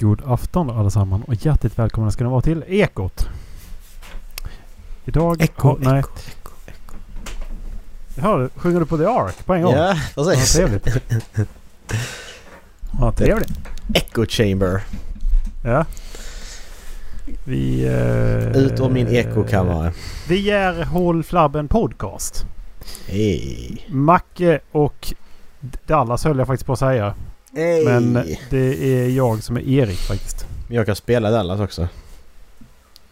God afton allesammans och hjärtligt välkomna ska ni vara till Ekot. Idag... Echo, har- nej, echo, echo. Hör du? Sjunger du på The Ark på en gång? Ja, precis. trevligt. Ja, trevligt. Echo chamber. Ja. Vi... Eh, Ut ur min ekokammare. Vi är Håll Flabben Podcast. Hej. Macke och Dallas höll jag faktiskt på att säga. Hej. Men det är jag som är Erik faktiskt. Jag kan spela Dallas också.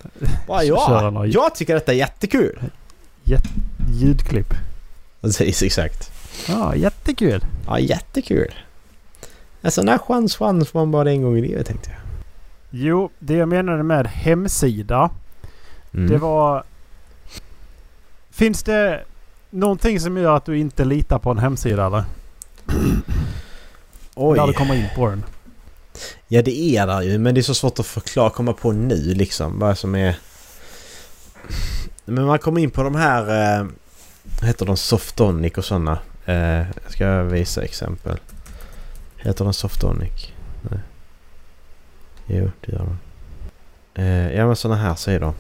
Bara Köra ja. några- Jag tycker detta är jättekul. Ljudklipp. Precis, exakt. Ja, jättekul. Ja, jättekul. En sån där chans, chans får man bara en gång i livet tänkte jag. Jo, det jag menade med hemsida. Mm. Det var... Finns det någonting som gör att du inte litar på en hemsida eller? Oj. När du kommer in på den. Ja det är det ju men det är så svårt att förklara, komma på nu liksom vad som är... Men man kommer in på de här... Eh, heter de? Softonic och sådana. Eh, jag ska visa exempel. Heter de Softonic? Nej. Jo det gör de. Eh, ja men sådana här sidor.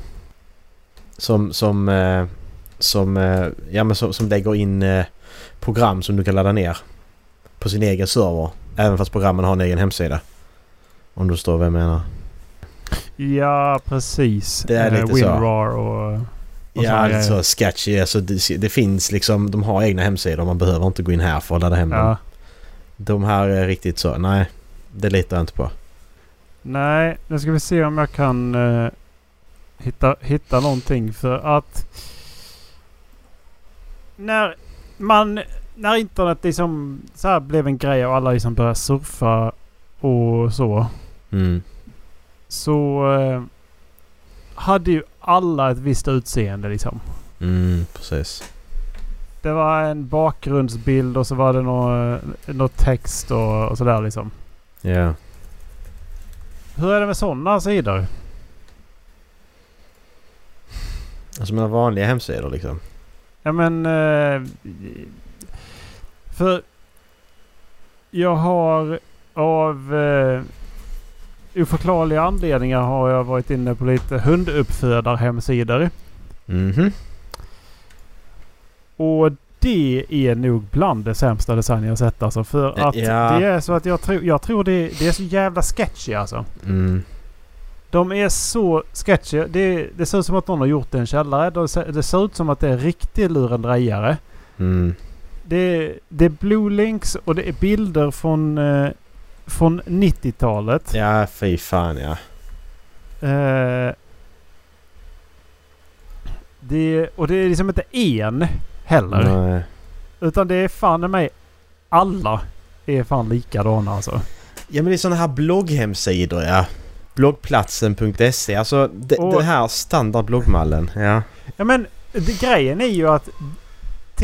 Som... Som... Eh, som, eh, ja, men som, som lägger in eh, program som du kan ladda ner. På sin egen server. Även fast programmen har en egen hemsida. Om du förstår vad jag menar. Ja, precis. Det är Eh, lite så. WinRAR och... och såna Ja, lite så sketchy. Alltså det, det finns liksom, de har egna hemsidor. Man behöver inte gå in här för att ladda hem dem. Ja. De här är riktigt så, nej. Det litar jag inte på. Nej, nu ska vi se om jag kan eh, hitta, hitta någonting för att... När man... När internet liksom så här blev en grej och alla liksom började surfa och så. Mm. Så eh, hade ju alla ett visst utseende liksom. Mm, precis. Det var en bakgrundsbild och så var det något text och, och sådär liksom. Ja. Hur är det med sådana sidor? Alltså mina vanliga hemsidor liksom. Ja men... Eh, för... Jag har av eh, oförklarliga anledningar har jag varit inne på lite hunduppfödarhemsidor. Mhm. Och det är nog bland det sämsta design jag sett alltså. För att ja. det är så att jag, tror jag tror det, det är så jävla sketchy alltså. Mm. De är så sketchy. Det, det ser ut som att någon har gjort det i en källare. Det ser, det ser ut som att det är riktig lurendrejare. Mm. Det, det är blue links och det är bilder från, eh, från 90-talet. Ja, fy fan ja. Eh, det, och det är liksom inte en heller. Nej. Utan det är fan i mig alla är fan likadana alltså. Ja men det är sådana här blogghemsidor ja. Bloggplatsen.se. Alltså det, Och- den här standard bloggmallen. Ja. Ja men det, grejen är ju att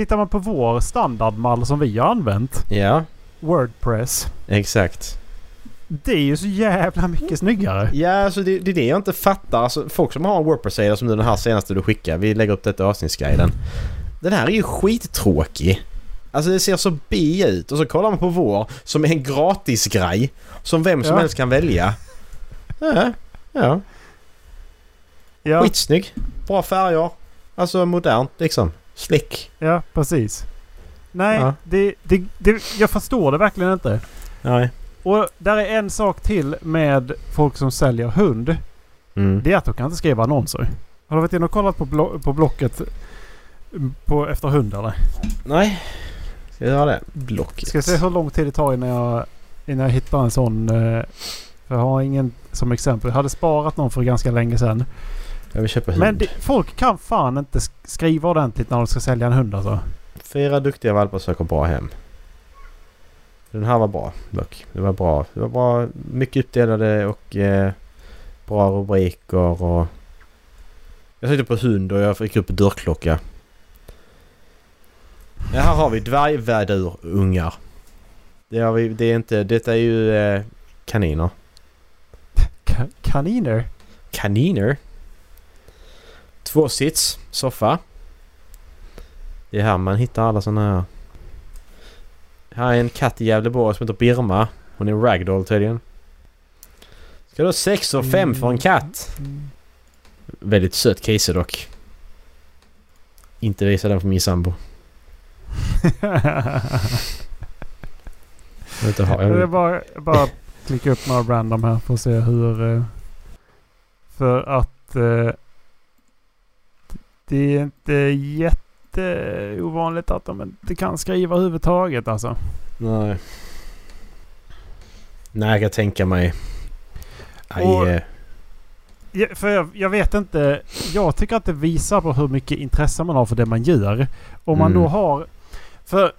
tittar man på vår standardmall som vi har använt. Ja, Wordpress. exakt. Det är ju så jävla mycket snyggare. Ja, alltså det, det är det jag inte fattar. Alltså, folk som har en Wordpress-sida som den här senaste du skickar. Vi lägger upp detta i avsnittsguiden. Den här är ju skittråkig. Alltså det ser så B ut och så kollar man på vår som är en gratisgrej. Som vem som Ja. helst kan välja. Ja, ja. Ja, Skitsnygg. Bra färger. Alltså modernt liksom. Slick. ja precis. Nej, Ja. det, det, det, jag förstår det verkligen inte. Nej. Och där är en sak till med folk som säljer hund. Mm. Det är att de kan inte skriva annonser. Har du varit inne och kollat på, blo- på Blocket på, efter hund eller? Nej. Ska jag göra det? Blocket. Ska se hur lång tid det tar innan jag, innan jag hittar en sån. eh, För jag har ingen som exempel. Jag hade sparat någon för ganska länge sedan. Jag vill köpa hund. Men det, folk kan fan inte sk- skriva ordentligt när de ska sälja en hund alltså. Fyra duktiga valpar söker bra hem. Den här var bra dock. Det var bra. Det var bra. Mycket uppdelade och eh, bra rubriker och... Jag sökte på hund och jag fick upp dörrklocka. Ja, här har vi dvärgvädurungar. Det, har vi, det är inte... Detta är ju eh, kaniner. Ka- kaniner? Kaniner. Två sits, soffa. Det är här man hittar alla såna här. Här är en katt i Gävleborg som heter Birma. Hon är ragdoll tydligen. Ska du ha 6 och 5 för en katt? Väldigt söt case dock. Inte visa den för min sambo. Jag inte, har Jag vill jag... bara, bara klicka upp några random här för att se hur... eh, För att... Det är inte jätteovanligt att de inte kan skriva överhuvudtaget alltså. Nej. Nej, jag kan tänka mig. Aj, Och- eh, för jag, jag vet inte. Jag tycker att det visar på hur mycket intresse man har för det man gör. Om man Mm. då har... För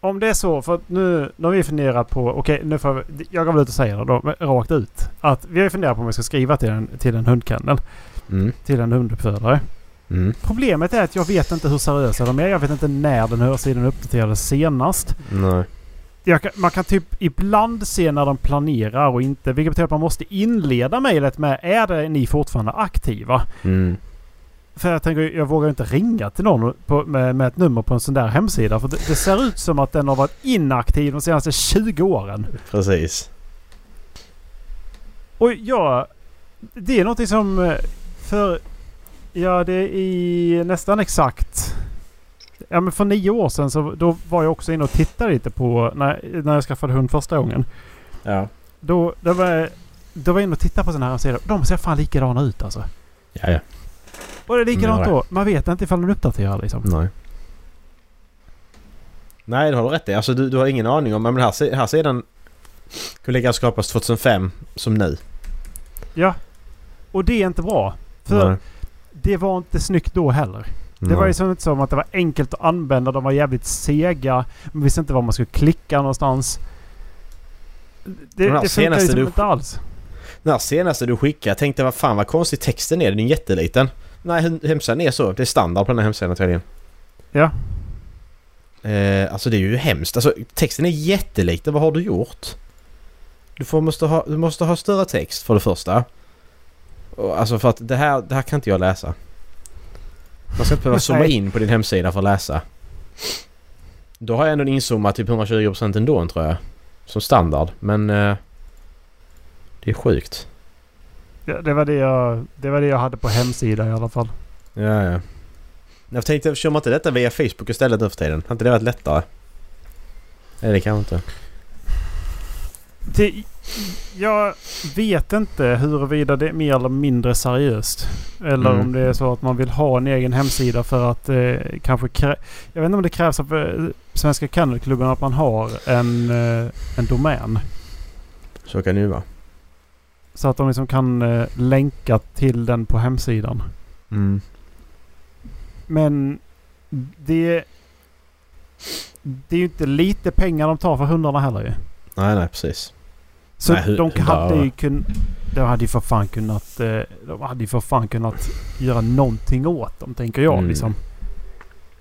om det är så, för att nu, nu har vi funderat på, okej nu får vi, jag går väl ut och säger det då, rakt ut. Att vi har funderat på om vi ska skriva till en, till en hundkennel, mm, till en hunduppfödare. Mm, Problemet är att jag vet inte hur seriösa de är. Jag vet inte när den här sidan uppdaterades senast. nej. Kan, man kan typ ibland se när de planerar och inte. Vilket betyder att man måste inleda mejlet med är det ni fortfarande aktiva? Mm, För jag tänker, jag vågar inte ringa till någon på, med, med ett nummer på en sån där hemsida. För det, det ser ut som att den har varit inaktiv de senaste 20 åren. precis. Och ja, det är någonting som eh, för... Ja, det är i nästan exakt... Ja, men för nio år sedan så då var jag också inne och tittade lite på när, när jag skaffade hund första gången. Ja. Då, då, var, då var jag inne och tittade på sådana här sidor. De ser fan likadana ut alltså. Ja, ja. Och det är likadant Nej. då. Man vet inte ifall de uppdaterar liksom. Nej. Nej, du har rätt i. Alltså du, du har ingen aning om... Men den här, här sidan kunde lika skapas 2005 som nu. Ja. Och det är inte bra. För Nej. Det var inte snyggt då heller. Det var ju som inte som att det var enkelt att använda. De var jävligt sega. Man visste inte var man skulle klicka någonstans. Det, det funkar senaste liksom du- inte alls. Den här senaste du skickade, jag tänkte vad fan vad konstig texten är. Den är jätteliten. Nej, hem- hemsidan är så. Det är standard på den här hemsidan tydligen. Ja. Eh, alltså det är ju hemskt. Alltså texten är jätteliten. Vad har du gjort? Du, får, måste, ha, du måste ha större text för det första. Alltså för att det här, det här kan inte jag läsa. Man ska inte behöva zooma in på din hemsida för att läsa. Då har jag ändå en inzoomad typ 120% ändå tror jag. Som standard. Men... Eh, det är sjukt. Det, det, var det, jag, det var det jag hade på hemsidan i alla fall. Ja, ja. Jag tänkte, kör man inte detta via Facebook istället nu för tiden? Har inte det varit lättare? Nej, det kan man inte. Det, jag vet inte huruvida det är mer eller mindre seriöst. Eller Mm. om det är så att man vill ha en egen hemsida för att eh, kanske... Krä, jag vet inte om det krävs av eh, Svenska Kennelklubben att man har en, eh, en domän. Så kan det ju vara. Så att de liksom kan eh, länka till den på hemsidan. Mm. Men det... Det är ju inte lite pengar de tar för hundarna heller ju. Nej, nej, precis. Så Nej, de hade ju kun, De hade ju för fan kunnat... eh, De hade ju för fan kunnat göra någonting åt dem, tänker jag Mm. liksom.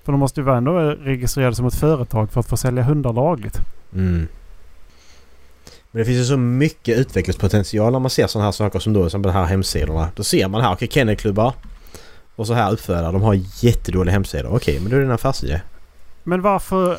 För de måste ju vara ändå registrerade som ett företag för att få sälja hundar lagligt. Mm. Men det finns ju så mycket utvecklingspotential när man ser sådana här saker som då som de här hemsidorna. Då ser man här, okej, kennelklubbar. Och så här uppfödare, de har jättedåliga hemsidor. Okej, men då är det en affärsidé. Men varför...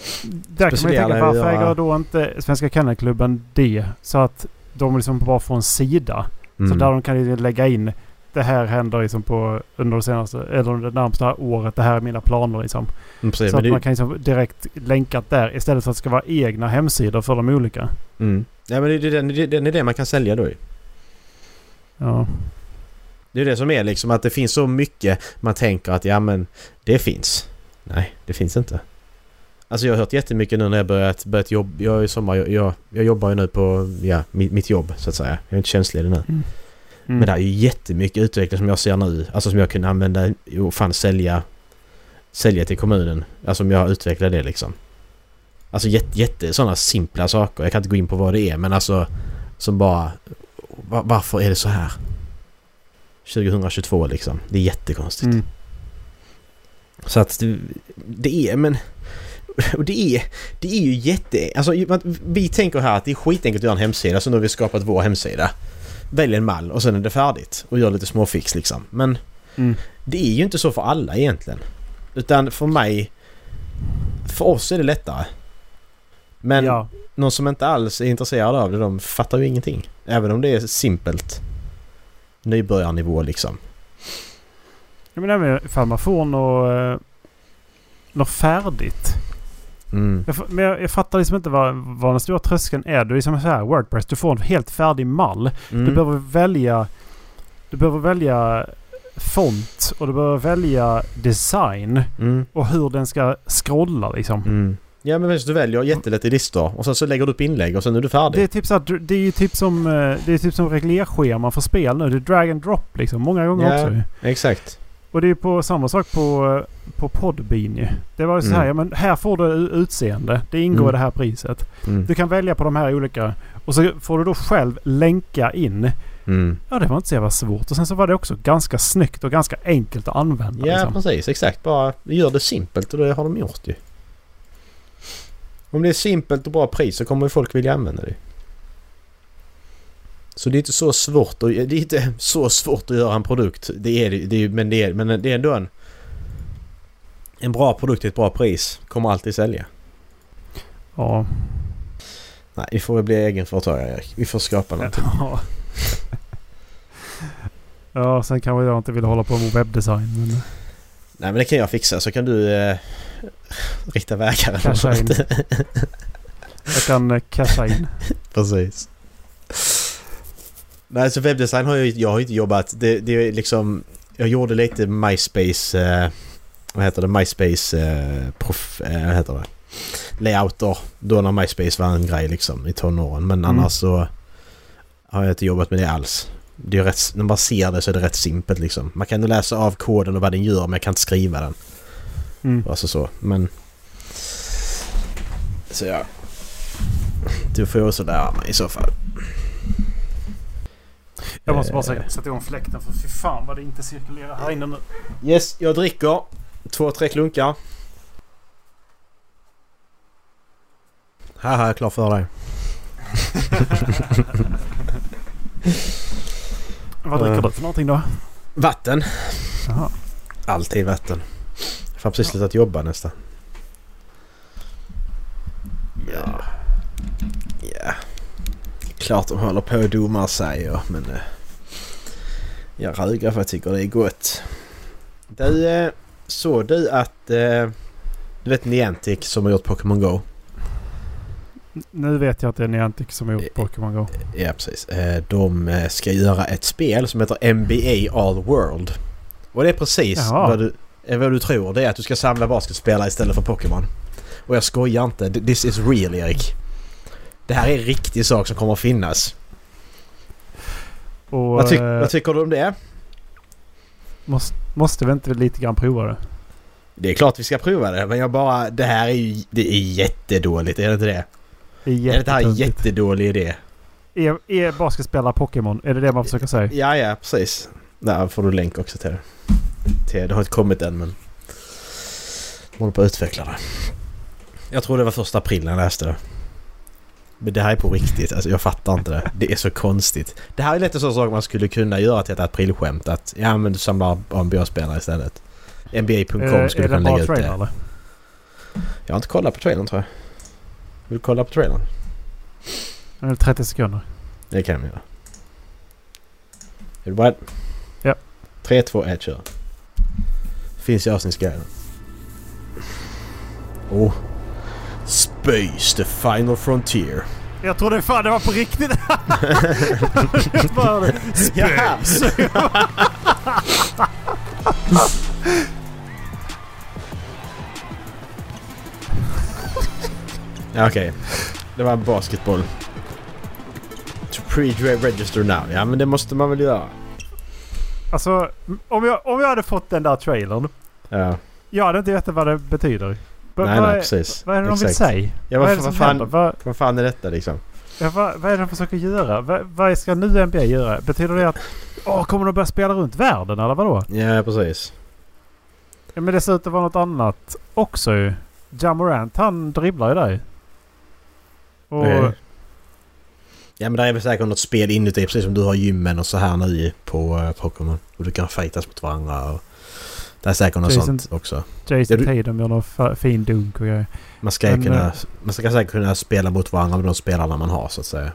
Där kan man ju tänka, varför äger då inte Svenska Kennelklubben det? Så att de liksom bara får en sida. Så Mm. där de kan lägga in det här händer liksom på under det senaste, eller det närmsta året. Det här är mina planer liksom. Mm, precis, Så att det, man kan liksom direkt länka där istället för att det ska vara egna hemsidor för de olika. mm. Ja, men det är den, det är den idén man kan sälja då ju. Ja. Det är det som är liksom att det finns så mycket man tänker att ja men det finns. Nej, det finns inte. Alltså jag har hört jättemycket nu när jag börjat, börjat jobba. Jag är sommar, jag, jag, jag jobbar ju nu på ja, mitt, mitt jobb så att säga. Jag är inte tjänstledig nu. Mm. Men det är ju jättemycket utveckling som jag ser nu. Alltså som jag kunde använda och fan sälja. Sälja till kommunen. Alltså om jag utvecklar det liksom. Alltså jätte, jätte sådana simpla saker. Jag kan inte gå in på vad det är men alltså. Som bara. va- Varför är det så här? 2022 liksom. Det är jättekonstigt. Mm. Så att det, det är men... Och det är, det är ju jätte... Alltså vi tänker här att det är skitenkelt att göra en hemsida så nu har vi skapat vår hemsida. Välj en mall och sen är det färdigt och gör lite småfix liksom. Men Mm. det är ju inte så för alla egentligen. Utan för mig... För oss är det lättare. Men ja. någon som inte alls är intresserad av det, de fattar ju ingenting. Även om det är simpelt. Nybörjarnivå liksom. Jag menar ifall man får något, eh, något färdigt. Mm. Jag, men jag, jag fattar liksom inte vad, vad den stora tröskeln är. Det är som så här Wordpress. Du får en helt färdig mall. Mm. Du behöver välja... Du behöver välja font och du behöver välja design Mm. och hur den ska scrolla liksom. Mm. Ja men du väljer jättelätt i listor och sen så lägger du upp inlägg och sen är du färdig. Det är typ så att, det är ju typ som, eh, det är typ som reglerschema för spel nu. Det är drag and drop liksom. Många gånger Ja. också. Exakt. Och det är på samma sak på, på Podbean. Det var ju så här, Mm. ja men här får du utseende. Det ingår Mm. i det här priset. Mm. Du kan välja på de här olika. Och så får du då själv länka in. Mm. Ja det var inte så jävla svårt. Och sen så var det också ganska snyggt och ganska enkelt att använda. Ja liksom. precis, exakt. Bara gör det simpelt och det har de gjort ju. Om det är simpelt och bra pris så kommer ju folk vilja använda det. Så det är inte så svårt att, det är inte så svårt att göra en produkt. Det är det, är, men, det är, men det är ändå en... En bra produkt till ett bra pris kommer alltid sälja. Ja. Nej, vi får väl bli egenföretagare Erik. Vi får skapa någonting. Ja. ja, sen kanske jag inte vill hålla på med webbdesign. Men Nej men det kan jag fixa så kan du eh, rikta vägar Casha in. jag kan eh, casha in. Precis. Nej, så webbdesign har jag, jag har inte jobbat. Det, det är liksom... Jag gjorde lite MySpace... Eh, vad heter det? MySpace... Eh, prof, eh, vad heter det? Layouter. Då när MySpace var en grej liksom i tonåren. Men Mm. annars så har jag inte jobbat med det alls. Det är rätt, när man ser det så är det rätt simpelt liksom. Man kan ju läsa av koden och vad den gör men jag kan inte skriva den. Mm. Alltså så. Men... Så ja. Du får ju också lära mig i så fall. Jag måste bara Eh, säga, sätta igång fläkten för fy fan vad det inte cirkulerar här inne nu. Yes, jag dricker. Två, tre klunkar. Här har jag klar för dig. Vad dricker Eh. du för någonting då? Vatten. Jaha. Alltid vatten. Jag får precis slutat jobba nästan. Ja. Ja. Klart de håller på och domar säger men... eh, Jag rögar för jag tycker det är gott. Du, eh, såg du att... eh, Du vet Niantic som har gjort Pokémon Go? Nu vet jag att det är Niantic som har gjort Pokémon Go. Ja, precis. Eh, De eh, ska göra ett spel som heter NBA All World. Och det är precis Jaha. vad du, eh, vad du tror. Det är att du ska samla basketspelare istället för Pokémon. Och jag skojar inte. This is real, Erik. Det här är en riktig sak som kommer att finnas. Och Vad, ty eh, vad tycker du om det? måste, måste vi inte lite grann prova det? Det är klart vi ska prova det, men jag bara... Det här är ju... Det är jättedåligt, är det inte det? Det är Är det inte här jättedålig idé? Är, är basketspelare Pokémon? Är det det man försöker säga? Ja, ja, precis. Där får du länk också till det. Det har inte kommit än men... De håller på att utveckla det. Jag tror det var första april när jag läste det. Men det här är på riktigt. Alltså jag fattar inte det. Det är så konstigt. Det här är lite så sak man skulle kunna göra till ett aprilskämt. Att ja men du samlar NBA-spelare istället. NBA.com är, skulle är det kunna bara lägga ut trailer det. eller? Jag har inte kollat på trailern tror jag. Vill du kolla på trailern? Eller 30 sekunder. Det kan vi göra. Är du beredd? Ja. 3, 2, 1, kör. Finns i avsnittsguiden. Oh. Space, the final frontier. Jag trodde fan det var på riktigt. Bara. Space. Okej. Det var en basketboll. To pre-register now. Ja men det måste man väl göra. Alltså, om jag, om jag hade fått den där trailern. Ja. Jag hade inte vetat vad det betyder. Va- nej nej precis. vad är det de vill säga? Ja vad vad, vad, fan, Vad, vad fan är detta liksom? ja, vad, vad är det de försöker göra? Vad, vad ska nu NBA göra? Betyder det att... Åh, kommer de börja spela runt världen eller vadå? Ja precis. Ja, men det ser ut att vara något annat också ju. Jamorant han dribblar ju där. Och... Ja men där är väl säkert något spel inuti precis som du har gymmen och så här nu på uh, Pokémon. Och du kan fightas mot varandra och Det är säkert något Jason- sånt också. Jason Ja, Tatum gör någon fin dunk och grejer. Man ska, Men, kunna, eh, man ska säkert kunna spela mot varandra med de spelarna man har så att säga.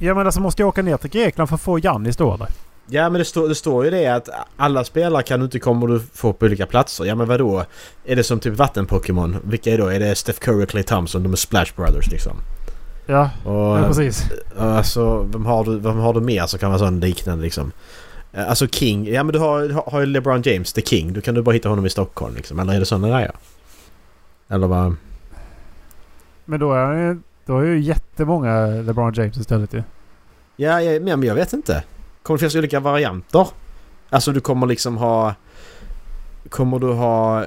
Ja men alltså måste jag åka ner till Grekland för att få Giannis då eller? Ja men det, står det står ju det att alla spelare kan du inte komma och du få på olika platser. Ja men vadå? Är det som typ vatten-Pokémon? Vilka är då? Är det Steph Curry och Clay Thompson? De är Splash Brothers liksom. Ja, Och, ja precis. Alltså vem har, du, vem har du mer som kan vara sån liknande liksom? Eh, Alltså King. Ja men du har, har, ju LeBron James, The King. Då kan du bara hitta honom i Stockholm liksom. Eller är det såna grejer? Eller vad? Men då är, det- då är ju jättemånga LeBron James istället ju. Ja, ja men jag vet inte. Kommer det finnas olika varianter? Alltså du kommer liksom ha... Kommer du ha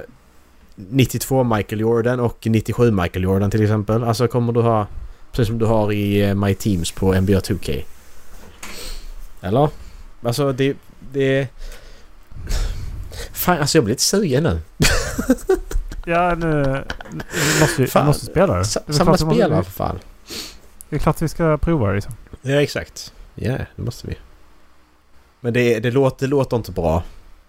92 Michael Jordan och 97 Michael Jordan till exempel? Alltså kommer du ha... Precis som du har i eh, My Teams på NBA 2K. Eller? Alltså det... det Fan alltså jag blir lite sugen nu. Ja nu... Vi måste, vi Fan. måste spela det. Samma vi spelare för fan. Det är klart vi ska prova det liksom. Ja exakt. Ja det måste vi. Men det, det, låter, det låter inte bra.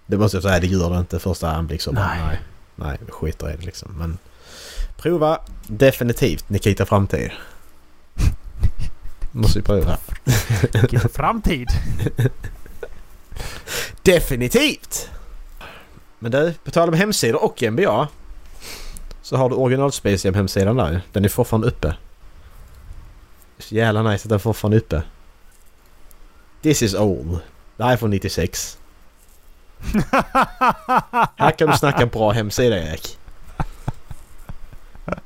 Det måste jag säga, det gör det inte första anblick så Nej. nej. Nej, vi skiter i det liksom. Men prova definitivt Nikita Framtid. Måste vi prova. Vilken framtid! Definitivt! Men du, på tal om hemsidor och NBA. Så har du original Space hemsidan där Den är fortfarande uppe. Så jävla nice att den är fortfarande uppe. This is old. Det här är från 96. Här kan du snacka bra hemsida Erik.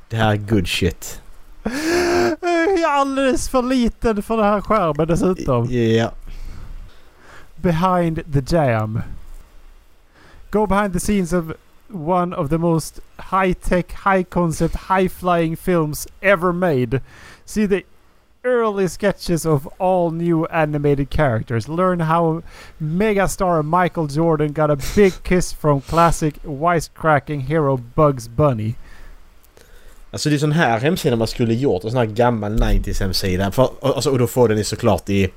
Det här är good shit. Jag är alldeles för liten för den här skärmen dessutom. Ja. Behind the Jam. Go behind the scenes of one of the most high-tech, high-concept, high-flying films ever made. See the early sketches of all new animated characters. Learn how megastar Michael Jordan got a big kiss from classic wisecracking hero Bugs Bunny. Alltså det är sån här hemsida man skulle gjort. En sån här gammal 90s hemsida. För, och, alltså, och då får den ju såklart i...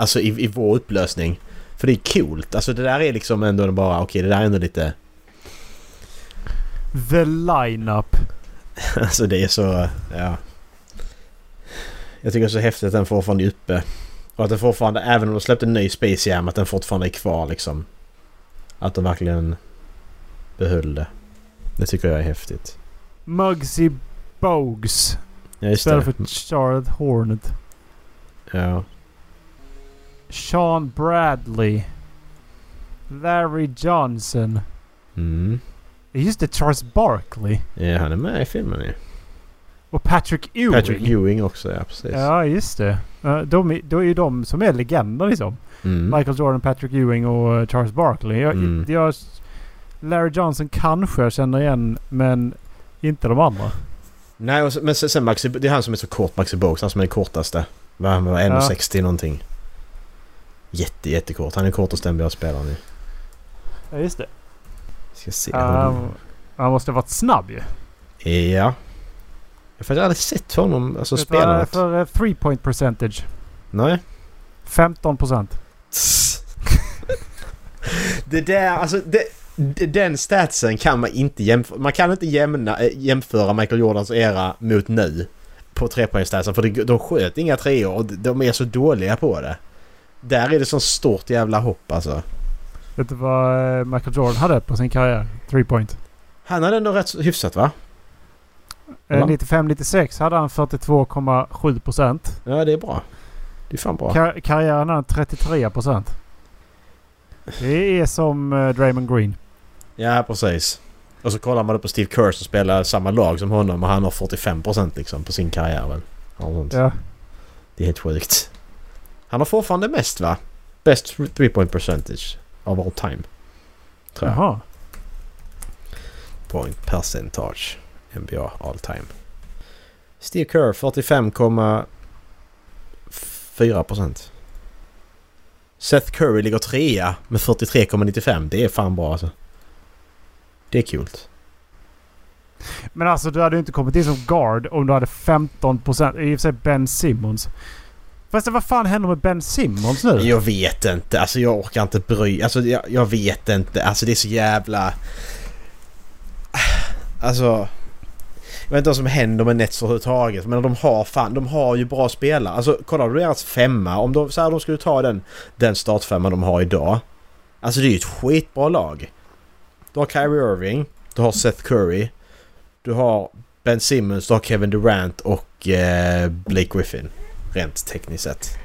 Alltså i, i vår upplösning. För det är coolt. Alltså det där är liksom ändå bara... Okej det där är ändå lite... The lineup. Alltså det är så... Ja. Jag tycker det är så häftigt att den fortfarande är uppe. Och att den fortfarande, även om de släppte en ny Space Jam, att den fortfarande är kvar liksom. Att de verkligen behöll det. Det tycker jag är häftigt. Muggsy Bogues. Ja just Istället det. för Charlotte Hornet. Ja. Sean Bradley. Larry Johnson. Mm. Just det, Charles Barkley. Ja han är med i filmen ju. Och Patrick Ewing. Patrick Ewing också ja precis. Ja, just det. Ja, De, då är ju de som är legender liksom. Mm. Michael Jordan, Patrick Ewing och eh, Charles Barkley. Jag, Mm. jag, Larry Johnson kanske jag känner igen, men inte de andra. Nej men sen, sen Maxi, det är han som är så kort Maxi Bogues. Han som är den kortaste. Han var 1,60 någonting. Jätte jättekort. Han är kortaste NBA-spelaren nu. Ja, just det. Ska se Um, han måste ha varit snabb ju. Ja. Jag har faktiskt aldrig sett honom alltså Vet spela något. för eh, three point percentage? Nej. 15 procent. det där, alltså det, den statsen kan man inte jämföra. Man kan inte jämna, äh, jämföra Michael Jordans era mot nu. På trepoängsstatsen för de sköt inga treor och de är så dåliga på det. Där är det så stort jävla hopp alltså. Vet du vad eh, Michael Jordan hade på sin karriär? Three point. Han hade ändå rätt hyfsat va? Eh, Ja. 95-96 hade han 42,7 procent. Ja det är bra. Det är fan bra. Kar- karriären hade han 33 procent. Det är som uh, Draymond Green. Ja precis. Och så kollar man upp på Steve Kerr som spelar samma lag som honom och han har 45% liksom på sin karriär väl. Ja. Det är helt sjukt. Han har fortfarande mest va? Best three point percentage of all time. Tror jag. Jaha. Point percentage. NBA all time. Steve Kerr 45,4%. Seth Curry ligger trea med 43,95. Det är fan bra alltså. Det är kul. Men alltså du hade ju inte kommit in som guard om du hade 15 procent. I och för sig Ben Simmons. Fast vad fan händer med Ben Simmons nu? Jag vet inte. Alltså jag orkar inte bry... Alltså jag, jag vet inte. Alltså det är så jävla... Alltså... Jag vet inte vad som händer med Nets överhuvudtaget. Men de har fan... De har ju bra spelare. Alltså kolla du deras femma. Om de, så här, de skulle ta den, den startfemma de har idag. Alltså det är ju ett skitbra lag. Du har Kyrie Irving. Du har Seth Curry. Du har Ben Simmons. Du har Kevin Durant och eh, Blake Griffin. Rent tekniskt sett.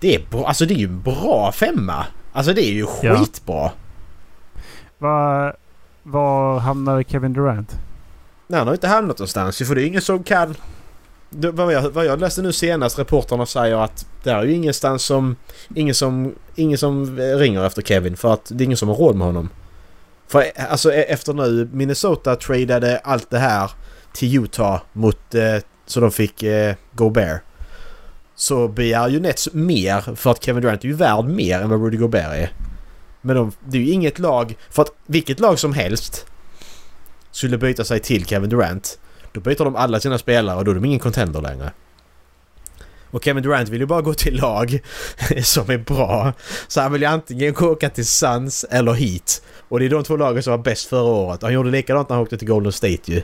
Det är, bra, alltså det är ju en bra femma. Alltså det är ju skitbra. Var, var hamnar Kevin Durant? Nej, han har inte hamnat någonstans för det är ingen som kan... Det, vad, jag, vad jag läste nu senast, reporterna säger att det är ju ingenstans som... Ingen som, ingen som ringer efter Kevin för att det är ingen som har råd med honom. För alltså e- efter nu Minnesota tradade allt det här till Utah mot... Eh, så de fick eh, Gobert. Så begär ju Nets mer för att Kevin Durant är ju värd mer än vad Rudy Gobert är. Men de, det är ju inget lag... För att vilket lag som helst skulle byta sig till Kevin Durant. Då byter de alla sina spelare och då är de ingen contender längre. Och Kevin Durant vill ju bara gå till lag som är bra. Så han vill ju antingen åka till Suns eller Heat. Och det är de två lagen som var bäst förra året. Han gjorde likadant när han åkte till Golden State ju.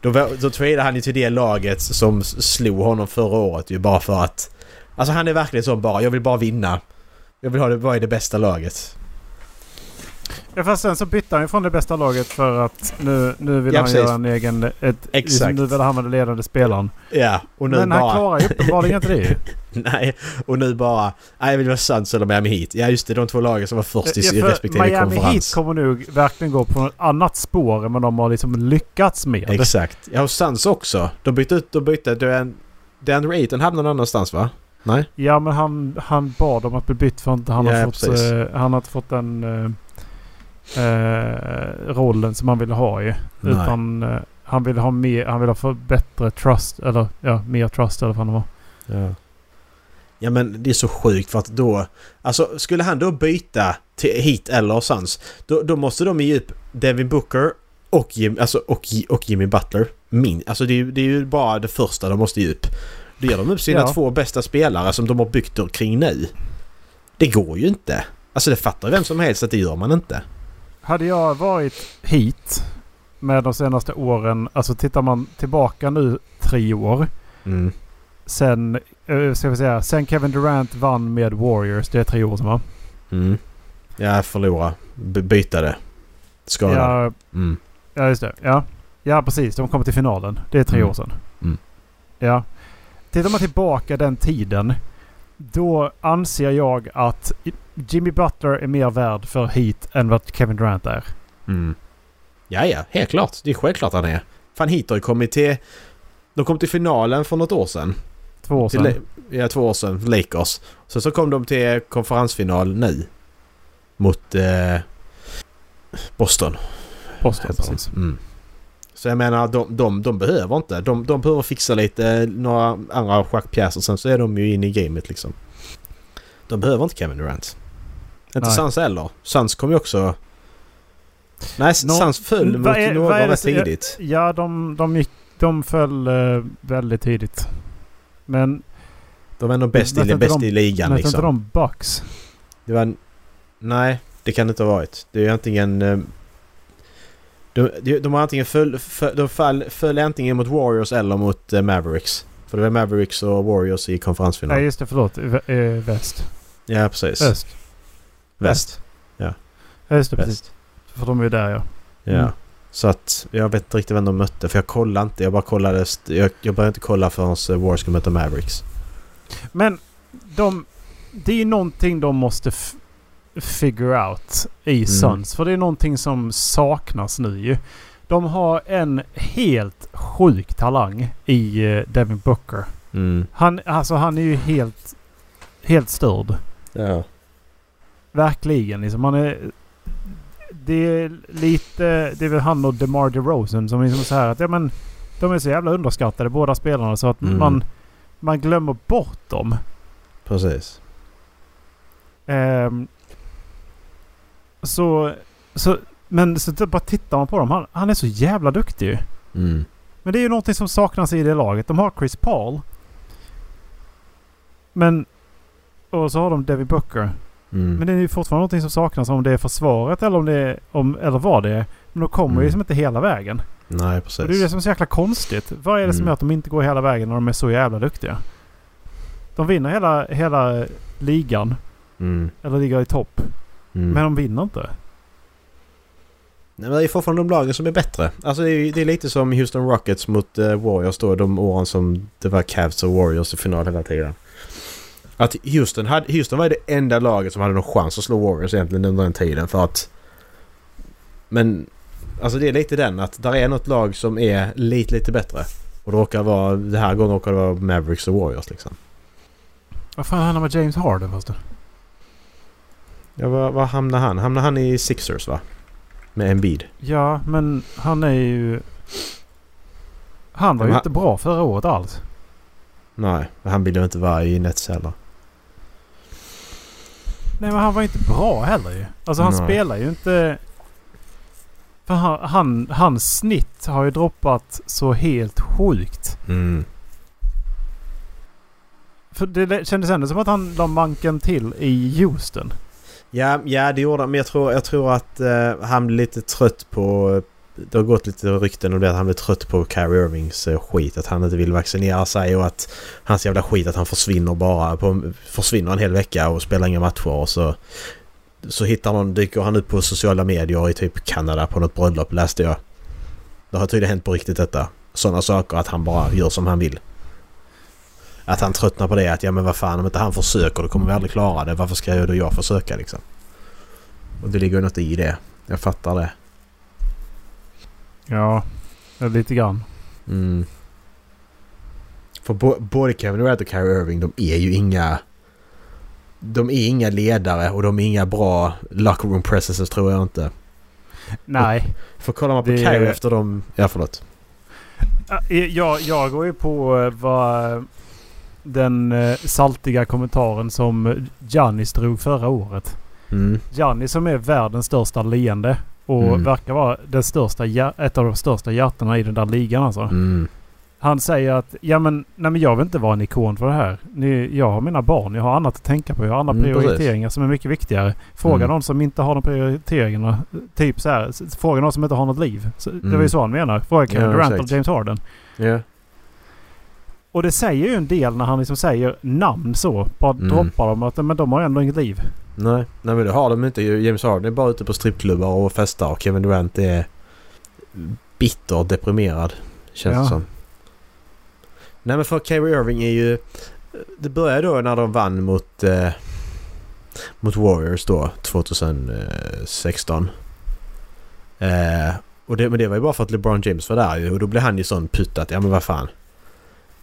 Då, då tradade han ju till det laget som slog honom förra året ju bara för att... Alltså han är verkligen så bara, jag vill bara vinna. Jag vill ha det, vara i det bästa laget. Ja, fast sen så bytte han ju från det bästa laget för att nu, nu vill Ja, han precis. göra en egen... Ett, Exakt. Nu vill han vara den ledande spelaren. Ja, och nu Men bara... han klarar ju uppenbarligen inte det. Nej, och nu bara... Nej, jag vill vara Suns eller Miami Heat. Ja, just det. De två lagen som var först i, Ja, för respektive Miami konferens. Heat kommer nog verkligen gå på ett annat spår än vad de har liksom lyckats med. Exakt. Ja, och Suns också. De bytte ut... De bytte... Dan, Dan Ayton hamnade någon annanstans, va? Nej? Ja men han, han bad om att bli bytt för att han, Ja, har, fått, eh, han har inte fått den eh, eh, rollen som han ville ha ju. Nej. Utan eh, han vill ha mer, han vill ha för bättre trust. Eller ja, mer trust eller vad det var. Ja. Ja, men det är så sjukt för att då... Alltså, skulle han då byta till Heat eller Suns, då, då måste de ge upp Devin Booker och, Jim, alltså, och, och Jimmy Butler. Min, alltså det är, det är ju bara det första de måste ge upp. Då ger de upp sina Ja. två bästa spelare som de har byggt kring nu. Det går ju inte. Alltså det fattar vem som helst att det gör man inte. Hade jag varit hit med de senaste åren. Alltså tittar man tillbaka nu tre år. Mm. Sen, eh, ska vi säga, sen Kevin Durant vann med Warriors. Det är tre år sedan va? Mm. Ja, förlora. B- byta det. Skada. Ja, Mm. ja, just det. Ja. ja, precis. De kom till finalen. Det är tre Mm. år sedan. Mm. Ja. Tittar man tillbaka den tiden. Då anser jag att Jimmy Butler är mer värd för Heat än vad Kevin Durant är. Mm. Ja, ja, helt klart. Det är självklart han är. Fan, Heat har ju kommit till... De kom till finalen för något år sedan. Två år Till, sedan. La- ja, två år sedan. Lakers. Så, så kom de till konferensfinal nu. Mot eh, Boston. Boston, precis. Mm. Så jag menar, de, de, de behöver inte. De, de behöver fixa lite några andra schackpjäser. Sen så är de ju inne i gamet liksom. De behöver inte Kevin Durant. Inte Nej. Suns heller. Suns kom ju också... Nej, Nå- Suns föll mot det rätt tidigt. Ja, de, de, gick, de föll eh, väldigt tidigt. Men De var ändå bäst, i, inte bäst de- i ligan mötte inte liksom. de Bucks? Det var... Nej, det kan det inte ha varit. Det är antingen... eh, De, de, de har antingen föll, föll, de fall, föll antingen mot Warriors eller mot eh, Mavericks. För det var Mavericks och Warriors i konferensfinal. Nej, just det. Förlåt. Vä- väst. Ja, precis. Öst. Väst. Ja, just det. Precis. Väst. För de är ju där ja. Ja. Mm. Så att jag vet inte riktigt vem de mötte för jag kollade inte. Jag bara kollade... Jag, jag började inte kolla förrän eh, Warriors skulle möta Mavericks. Men de... Det är ju någonting de måste figure out i Mm. Suns. För det är någonting som saknas nu ju. De har en helt sjuk talang i eh, Devin Booker. Mm. Han, alltså han är ju helt... Helt störd. Ja. Verkligen liksom. Han är... Det är lite... Det är väl han och DeMar DeRozan som liksom så här att ja men... De är så jävla underskattade båda spelarna så att Mm. man... Man glömmer bort dem. Precis. Ehm, så... Så... Men så bara tittar man på dem. Han, han är så jävla duktig ju. Mm. Men det är ju någonting som saknas i det laget. De har Chris Paul. Men... Och så har de Devin Booker. Mm. Men det är ju fortfarande någonting som saknas om det är försvaret eller om det är... Om, eller vad det är. Men de kommer ju Mm. som inte hela vägen. Nej, precis. Och det är det som är så jäkla konstigt. Vad är det som Mm. gör att de inte går hela vägen när de är så jävla duktiga? De vinner hela, hela ligan. Mm. Eller ligger i topp. Mm. Men de vinner inte. Nej, men det är fortfarande de lagen som är bättre. Alltså det är, det är lite som Houston Rockets mot eh, Warriors då. De åren som det var Cavs och Warriors i final hela tiden. Att Houston, hade, Houston var det enda laget som hade någon chans att slå Warriors egentligen under den tiden för att... Men... Alltså det är lite den att där är något lag som är lite, lite bättre. Och det råkar vara... Det här gången råkar det vara Mavericks och Warriors liksom. Vad fan hände med James Harden först? Ja, var, var hamnar han? Hamnar han i Sixers va? Med Embiid? Ja, men han är ju... Han var Men ju han- inte bra förra året alls. Nej, han vill ju inte vara i Nets heller. Nej, men han var inte bra heller ju. Alltså han Nej. spelar ju inte... För han, han, hans snitt har ju droppat så helt sjukt. Mm. För det kändes ändå som att han la manken till i Houston. Ja, ja det gjorde han. Men jag tror, jag tror att eh, han blir lite trött på... Det har gått lite rykten om det att han blir trött på Carrie Irvings eh, skit. Att han inte vill vaccinera sig och att hans jävla skit att han försvinner bara. På, försvinner en hel vecka och spelar inga matcher och så... Så hittar någon, dyker han upp på sociala medier i typ Kanada på något bröllop läste jag. Det har tydligen hänt på riktigt detta. Sådana saker att han bara gör som han vill. Att han tröttnar på det att ja men vad fan om inte han försöker då kommer vi aldrig klara det. Varför ska jag då jag försöka liksom? Och det ligger ju något i det. Jag fattar det. Ja, lite grann. Mm. För bo- både Kevin Durant och Kyrie Irving de är ju inga... De är inga ledare och de är inga bra locker room presences tror jag inte. Nej. För kollar man på Det- Kyrie efter dem... Ja förlåt. Jag, jag går ju på eh, vad den eh, saltiga kommentaren som Giannis drog förra året. Mm. Som är världens största leende och Mm. verkar vara den största, ett av de största hjärtorna i den där ligan alltså. Mm. Han säger att ja men, nej, men jag vill inte vara en ikon för det här. Ni, jag har mina barn, jag har annat att tänka på. Jag har andra Mm, prioriteringar som är mycket viktigare. Fråga Mm. någon som inte har de prioriteringarna. Typ så här. Fråga någon som inte har något liv. Så, Det var ju Mm. så han menar. Fråga Kevin Ja, Durant eller James Harden. Ja. Och det säger ju en del när han liksom säger namn så. Bara Mm. droppar dem att men de har ändå inget liv. Nej, nej men det har de inte. James Harden är bara ute på strippklubbar och festar och Kevin Durant är bitter och deprimerad. Känns Ja. det som. Nej men för Kyrie Irving är ju... Det började då när de vann mot... Eh, mot Warriors då 2016. Eh, och det, men det var ju bara för att LeBron James var där ju och då blev han ju sån putt att ja men vad fan.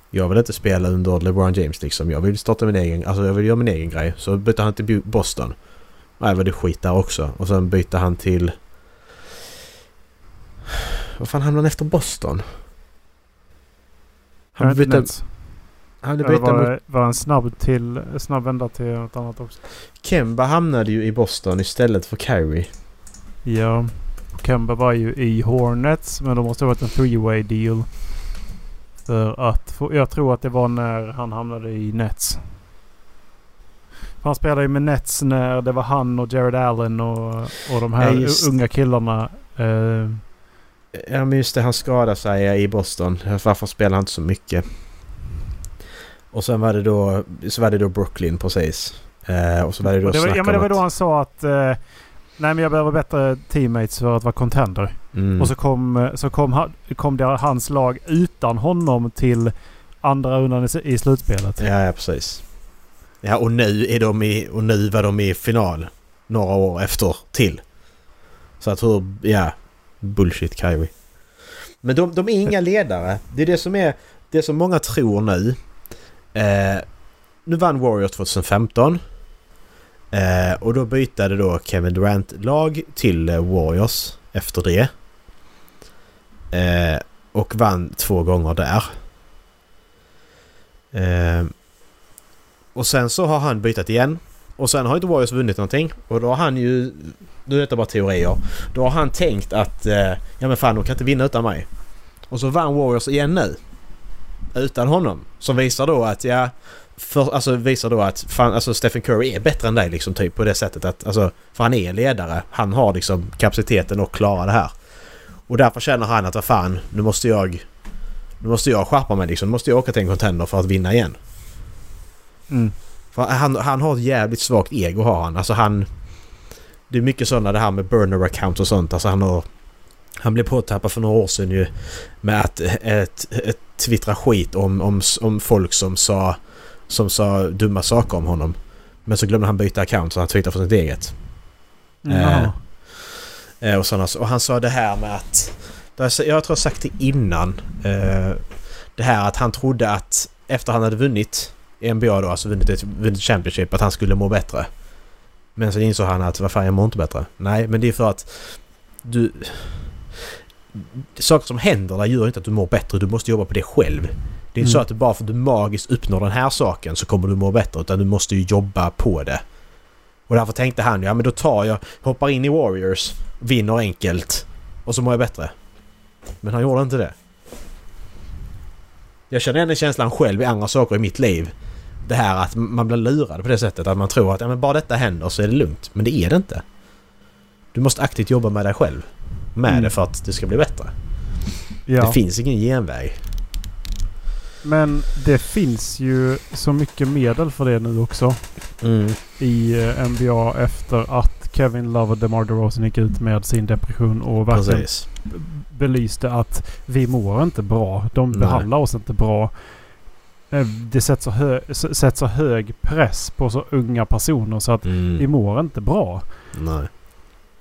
Jag vill inte spela under LeBron James liksom. Jag vill starta min egen... Alltså jag vill göra min egen grej. Så bytte han till Boston. Nej var det skit där också. Och sen bytte han till... Vad fan hamnade han efter Boston? Han bytte, han bytte var, mot... var en snabb till snabb vända till något annat också. Kemba hamnade ju i Boston istället för Kyrie. Ja. Kemba var ju i Hornets men då måste det ha varit en three-way deal. För att få, jag tror att det var när han hamnade i Nets. Han spelade ju med Nets när det var han och Jared Allen och, och de här Ja, unga killarna. Eh, Ja men just det, han skadade sig i Boston. Varför spelade han inte så mycket? Och sen var det då, så var det då Brooklyn precis. Eh, och så var det då och det var, ja men det var då han sa att eh, Nej men jag behöver bättre teammates för att vara contender. Mm. Och så kom, så kom, kom det hans lag utan honom till andra rundan i, i slutspelet. Ja, ja precis. Ja och nu är de i, och nu var de i final. Några år efter till. Så att hur, ja. Bullshit Kyrie. Men de, de är inga ledare. Det är det som är, det som många tror nu. Eh, nu vann Warriors 2015. Eh, och då bytade då Kevin Durant lag till eh, Warriors efter det. Eh, och vann två gånger där. Eh, och sen så har han bytt igen. Och sen har inte Warriors vunnit någonting. Och då har han ju... Nu är detta bara teorier. Då har han tänkt att... Eh, ja men fan de kan inte vinna utan mig. Och så vann Warriors igen nu. Utan honom. Som visar då att ja för, alltså visar då att fan, alltså Stephen Curry är bättre än dig liksom typ på det sättet att alltså för han är ledare. Han har liksom kapaciteten att klara det här. Och därför känner han att vad fan nu måste jag nu måste jag skärpa mig liksom. Nu måste jag åka till en contender för att vinna igen. Mm. Han, han har ett jävligt svagt ego har han. Alltså han... Det är mycket sådana det här med burner account och sånt. Alltså han har... Han blev påtappad för några år sedan ju med att ett, ett twittra skit om, om, om folk som sa, som sa dumma saker om honom. Men så glömde han byta account så han twittrade för sitt eget. Jaha. Eh, och, sådana, och han sa det här med att... har Jag tror jag sagt det innan. Eh, det här att han trodde att efter han hade vunnit NBA då, alltså vunnit ett vunnit Championship, att han skulle må bättre. Men så insåg han att vad fan jag mår inte bättre. Nej, men det är för att du... Saker som händer där gör inte att du mår bättre. Du måste jobba på det själv. Det är inte så Mm. att du bara för att du magiskt uppnår den här saken så kommer du må bättre. Utan du måste ju jobba på det. Och därför tänkte han ja men då tar jag, hoppar in i Warriors, vinner enkelt och så mår jag bättre. Men han gjorde inte det. Jag känner igen den känslan själv i andra saker i mitt liv. Det här att man blir lurad på det sättet att man tror att ja, men bara detta händer så är det lugnt. Men det är det inte. Du måste aktivt jobba med dig själv. Med Mm. det för att det ska bli bättre. Ja. Det finns ingen genväg. Men det finns ju så mycket medel för det nu också. Mm. i eh, NBA efter att Kevin Love och DeMar DeRozan gick ut med sin depression och verkligen Precis. belyste att vi mår inte bra. De Nej. behandlar oss inte bra. Eh, Det sätts så, hö sätts så hög press på så unga personer så att vi Mm. mår inte bra. Nej.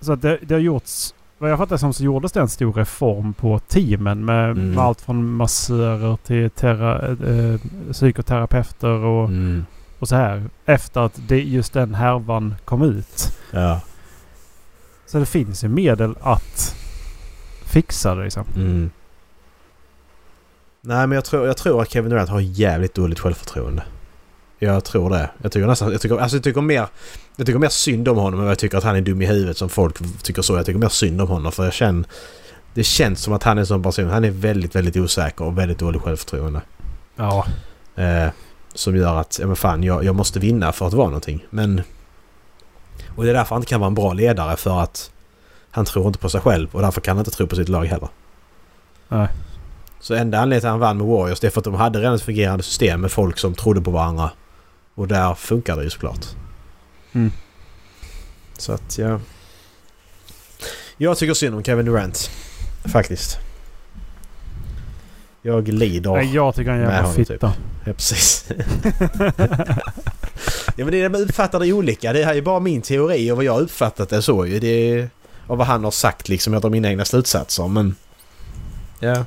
Så att det, det har gjorts... Vad jag fattar som så gjordes det en stor reform på teamen med, Mm. med allt från massörer till tera, eh, psykoterapeuter och, Mm. och så här. Efter att det, just den härvan kom ut. Ja. Så det finns ju medel att fixa det liksom. Mm. Nej men jag tror, jag tror att Kevin Durant har jävligt dåligt självförtroende. Jag tror det. Jag tycker nästan... Jag tycker, alltså jag tycker mer... Jag tycker mer synd om honom än jag tycker att han är dum i huvudet som folk tycker så. Jag tycker mer synd om honom för jag känner... Det känns som att han är en sån person. Han är väldigt, väldigt osäker och väldigt dålig självförtroende. Ja. Eh, som gör att, ja men fan, jag, jag måste vinna för att vara någonting. Men... Och det är därför han inte kan vara en bra ledare för att han tror inte på sig själv och därför kan han inte tro på sitt lag heller. Nej. Så enda anledningen till att han vann med Warriors det är för att de hade redan ett fungerande system med folk som trodde på varandra. Och där funkar det ju såklart. Mm. Så att ja... Jag tycker synd om Kevin Durant. Faktiskt. Jag lider. Nej, jag tycker han är en jävla honom, fitta. Ja, precis. ja men det är man uppfattar det olika. Det här är bara min teori och vad jag har uppfattat det så ju. Det är... Och vad han har sagt liksom. Jag drar mina egna slutsatser men... Ja.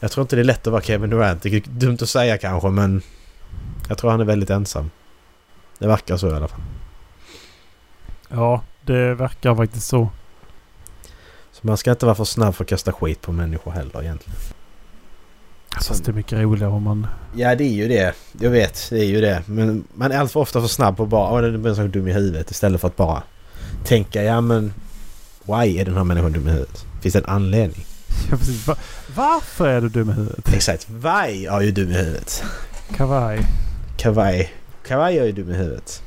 Jag tror inte det är lätt att vara Kevin Durant. Det är dumt att säga kanske men... Jag tror han är väldigt ensam. Det verkar så i alla fall. Ja, det verkar faktiskt så. Så man ska inte vara för snabb för att kasta skit på människor heller egentligen. Fast det är mycket roligare om man... Ja det är ju det. Jag vet, det är ju det. Men man är alltför ofta för snabb på att bara åh den är så dum i huvudet istället för att bara tänka ja men why är den här människan dum i huvudet? Finns det en anledning? Ja, precis. Va- Varför är du dum i huvudet? Exakt. Why är ju dum i huvudet? Kavaj. Kawaii. Kawaii är ju dum i huvudet.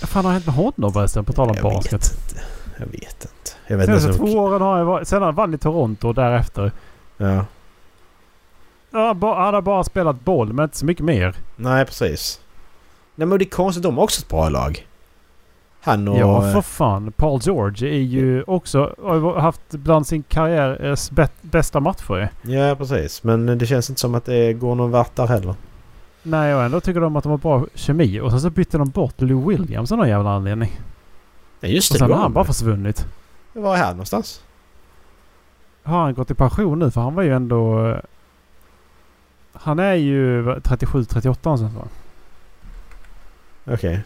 Vad fan har hänt med honom förresten? På tal om Jag basket. vet inte. Jag vet inte. Jag vet Senaste två åren har jag varit... Sen han vann i Toronto och därefter. Ja. Han har bara spelat boll men inte så mycket mer. Nej precis. Nej men det är konstigt. De har också ett bra lag. Han och... Ja, för fan. Paul George är ju också... Har haft bland sin karriärs bä- bästa matcher. Ja precis. Men det känns inte som att det går någon vart där heller. Nej, och ändå tycker de att de har bra kemi. Och sen så bytte de bort Lou Williams av någon jävla anledning. Ja just Och det. sen det har han bara han. försvunnit. Var är han någonstans? Har han gått i pension nu? För han var ju ändå... eh, Han är ju 37-38 någonstans va? Okej.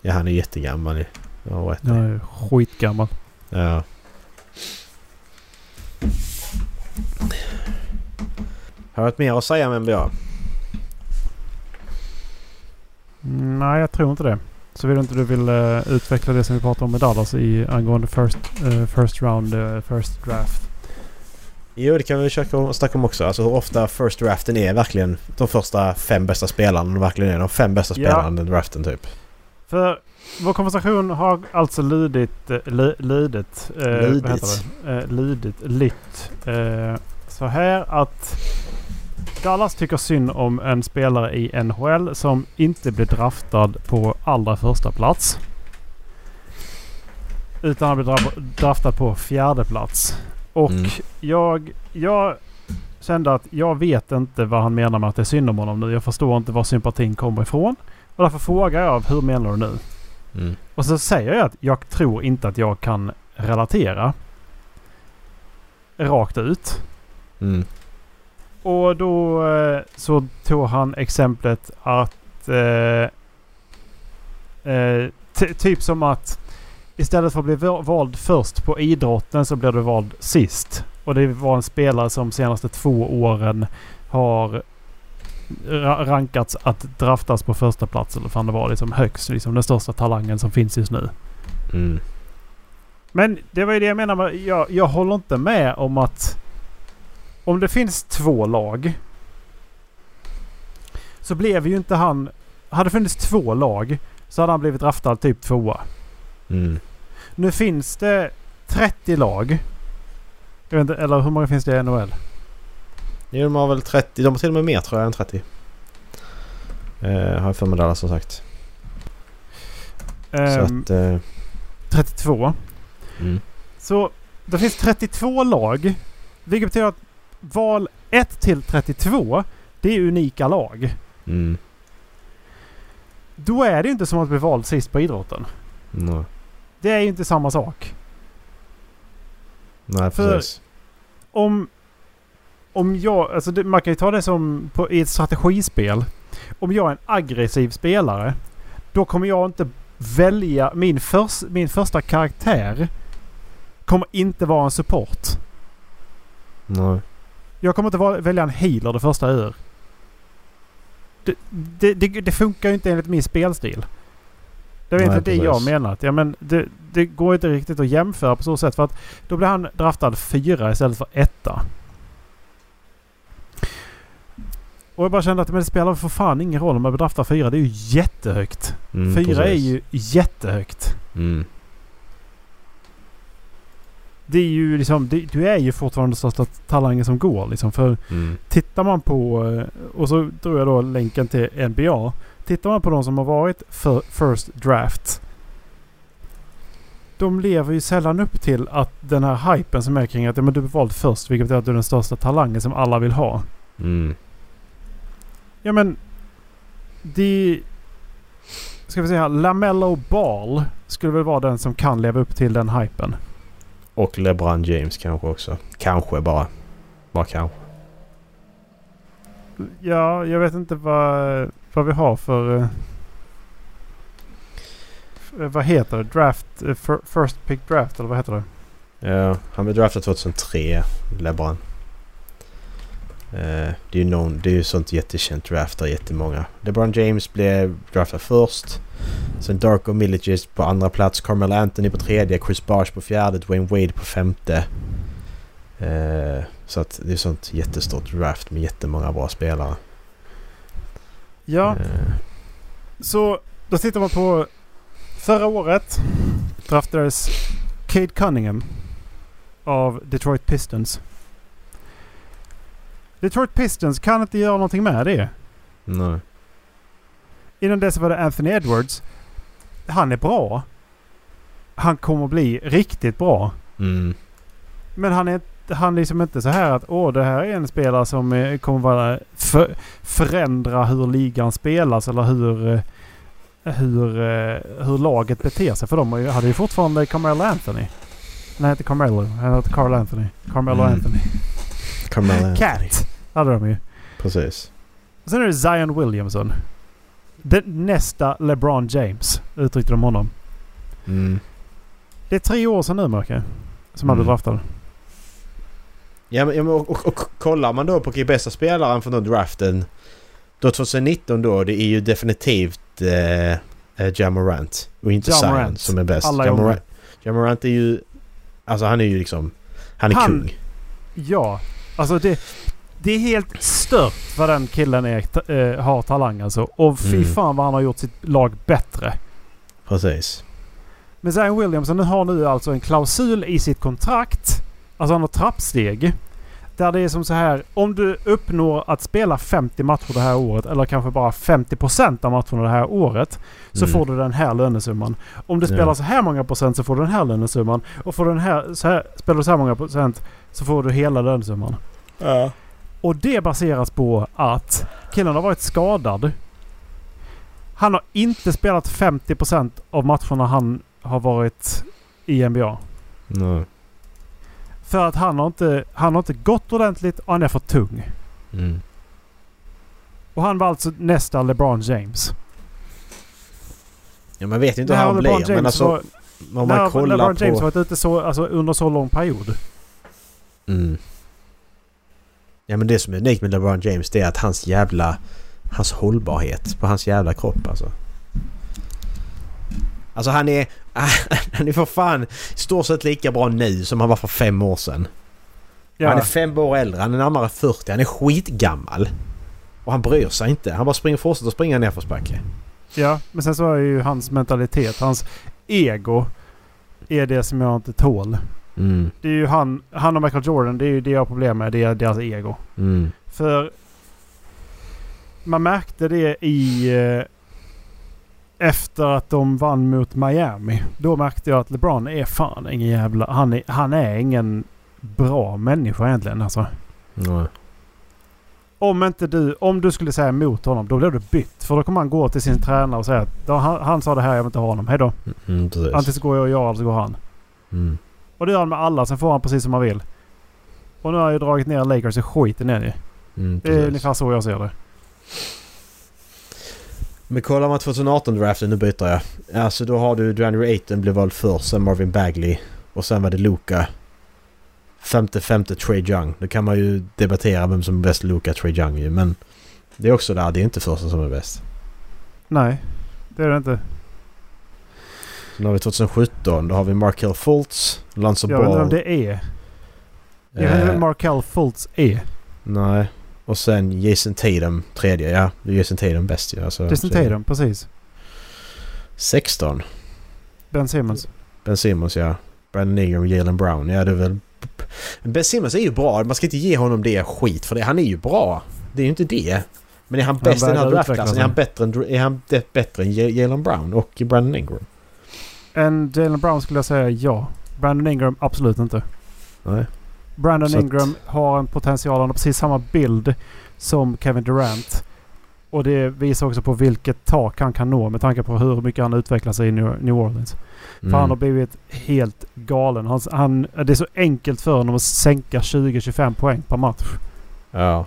Ja han är jättegammal. Rätt i. Jag är skitgammal. Ja. Har du ett mer att säga om NBA? Mm, Nej, jag tror inte det. Så vill inte du vill eh, utveckla det som vi pratade om med Dallas i angående first, eh, first round, eh, first draft. Jo, det kan vi försöka snacka om också. Alltså hur ofta first draften är verkligen de första fem bästa spelarna. Verkligen är de fem bästa Ja. spelarna i draften typ. För vår konversation har alltså lydit... eh, Ly, lydit... Eh, Vad Lydit. heter det? Eh. Eh, så här att Dallas tycker synd om en spelare i NHL som inte blir draftad på allra första plats. Utan han dra- draftad på fjärde plats. Och Mm. jag, jag kände att jag vet inte vad han menar med att det är synd om honom nu. Jag förstår inte var sympatin kommer ifrån. Och därför frågar jag hur menar du nu? Mm. Och så säger jag att jag tror inte att jag kan relatera. Rakt ut. Mm. Och då eh, så tog han exemplet att... Eh, eh, ty- typ som att istället för att bli va- vald först på idrotten så blir du vald sist. Och det var en spelare som senaste två åren har ra- rankats att draftas på första plats eller fan det var liksom högst. Liksom den största talangen som finns just nu. Mm. Men det var ju det jag menar med, jag, jag håller inte med om att om det finns två lag så blev ju inte han... Hade det funnits två lag så hade han blivit draftad typ tvåa. Mm. Nu finns det 30 lag. Jag vet inte, eller hur många finns det i NHL? Jo, de har väl 30. De har till och med mer tror jag än 30. Eh, har jag för mig Dallas som sagt. Så Ehm, att... Eh, 32. mm. Så det finns 32 lag. Vilket betyder att val 1 till 32 det är unika lag. Mm. Då är det ju inte som att bli vald sist på idrotten. Nej. Det är ju inte samma sak. Nej, För- precis. Om, om jag, alltså det, man kan ju ta det som på, i ett strategispel. Om jag är en aggressiv spelare. Då kommer jag inte välja, min, förs, min första karaktär kommer inte vara en support. Nej. Jag kommer inte välja en healer det första jag gör. Det, det, det, det funkar ju inte enligt min spelstil. Det är Nej, inte det jag precis. menat. Ja, men det, det går inte riktigt att jämföra på så sätt. För att då blir han draftad fyra istället för etta. Och jag bara kände att men det spelar för fan ingen roll om man draftad fyra. Det är ju jättehögt. Mm, fyra är precis. ju jättehögt. Mm. Det är ju liksom, det, du är ju fortfarande största talangen som går liksom. För Mm. Tittar man på, eh, och så drog jag då länken till NBA. Tittar man på de som har varit för first draft. De lever ju sällan upp till att den här hypen som är kring att ja, men du är vald först. Vilket betyder att du är den största talangen som alla vill ha. Mm. Ja men... Det... Ska vi säga Lamello Ball skulle väl vara den som kan leva upp till den hypen. Och LeBron James kanske också. Kanske bara. Bara kanske. Ja, jag vet inte vad, vad vi har för... eh, vad heter det? Draft? eh, fir- First pick draft eller vad heter det? Ja, han blev draftad 2003, LeBron. Eh, det är någon, det är ju sånt jättekänt draft där jättemånga. LeBron James blev draftad först. Sen Darko Milicic på andra plats, Carmelo Anthony på tredje, Chris Bosh på fjärde, Dwayne Wade på femte. Eh, så att det är sånt jättestort draft med jättemånga bra spelare. Ja, Eh, så då tittar man på förra året draftades Cade Cunningham av Detroit Pistons. Detroit Pistons kan inte göra någonting med det. nej. Innan dess var det Anthony Edwards. Han är bra. Han kommer bli riktigt bra. Mm, Men han är, han liksom inte så här att åh det här är en spelare som eh, kommer vara för, förändra hur ligan spelas eller hur, eh, hur, eh, hur laget beter sig. För de hade ju fortfarande Carmelo Anthony. Nej, inte Carmelo. Han hette Carl Anthony. Carmelo Mm. Anthony. Carmelo Anthony. Cat hade de ju. Precis. Sen är det Zion Williamson. Den, nästa LeBron James uttryckte de honom. Mm. Det är tre år sedan nu Mörke. Som han blev Mm. draftad. Ja, men, och, och, och kollar man då på bästa spelaren från den draften. Då 2019 då, det är ju definitivt eh, eh, Jamorant. Och inte Ja Zion som är bäst. Alla Jamorant. Jamorant är ju... Alltså han är ju liksom... Han är Han- kung. Ja. Alltså det, det är helt stört vad den killen är, eh, har talang alltså. Och fy Mm. fan vad han har gjort sitt lag bättre. Precis. Men Zion Williamson har nu alltså en klausul i sitt kontrakt. Alltså han har trappsteg. Där det är som så här. Om du uppnår att spela 50 matcher det här året. Eller kanske bara 50% av matcherna det här året. Så Mm. får du den här lönesumman. Om du Ja. spelar så här många procent så får du den här lönesumman. Och får du den här, så här, spelar du så här många procent så får du hela lönesumman. Ja. Och det baseras på att killen har varit skadad. Han har inte spelat 50% av matcherna han har varit i NBA. Nej. För att han har inte, han har inte gått ordentligt och han är för tung. Mm. Och han var alltså nästa LeBron James. Ja, man vet ju inte hur han har blir. LeBron Men James, alltså var, om när man har kollar LeBron James på... varit ute så, alltså, under så lång period. Mm. Ja men det som är unikt med LeBron James det är att hans jävla... Hans hållbarhet på hans jävla kropp alltså. Alltså han är... Han är för fan i stort sett lika bra nu som han var för fem år sedan. Ja, Han är fem år äldre, han är närmare 40, han är skitgammal. Och han bryr sig inte. Han bara springer, fortsätter springa nerförsbacke. ja, men sen så är ju hans mentalitet, hans ego är det som jag inte tål. Mm. Det är ju han, han och Michael Jordan, det är ju det jag har problem med. Det är deras ego. Mm. För man märkte det i... Eh, efter att de vann mot Miami. Då märkte jag att LeBron är fan ingen jävla... Han är, han är ingen bra människa egentligen alltså. Nej. Om inte du... Om du skulle säga emot honom, då blir du bytt. För då kommer han gå till sin tränare och säga att "Ja, han, han sa det här, jag vill inte ha honom. Hej då. Mm. Antingen så går jag och jag eller så går han. Mm. Och det gör han med alla. Sen får han precis som han vill. Och nu har han ju dragit ner Lakers i skiten ner ju. Mm, Det är ungefär så jag ser det. Men kollar man 2018-draften, nu byter jag. Alltså då har du DeAndre Ayton blev vald först, sen Marvin Bagley och sen var det Luka. Femte, femte Trey Young. Då kan man ju debattera vem som är bäst, Luka Trey Young ju. Men det är också där, det är inte första som är bäst. Nej, det är det inte. Sen har vi 2017, då har vi Markel Fultz, Lonzo Jag vet inte Ball. det är. Jag vet inte vem Eh, Markel Fultz är. nej. Och sen Jason Tatum, tredje. Ja, Jason Tatum bäst ju. Alltså, Jason. Tatum, precis. 16. Ben Simmons. Ben Simmons ja. Brandon Ingram och Jalen Brown. Ja det är väl... Ben Simmons är ju bra. Man ska inte ge honom det skit för det. Han är ju bra. Det är ju inte det. Men är han bäst i den här draftklassen? Är han bättre än, är han bättre än Ja- Jalen Brown och Brandon Ingram? En Jalen Brown skulle jag säga ja. Brandon Ingram absolut inte. Nej. Brandon Så att- Ingram har en potential. Han har precis samma bild som Kevin Durant. Och det visar också på vilket tak han kan nå med tanke på hur mycket han utvecklar sig i New Orleans. Mm. För han har blivit helt galen. Han, han, det är så enkelt för honom att sänka 20-25 poäng per match. Ja.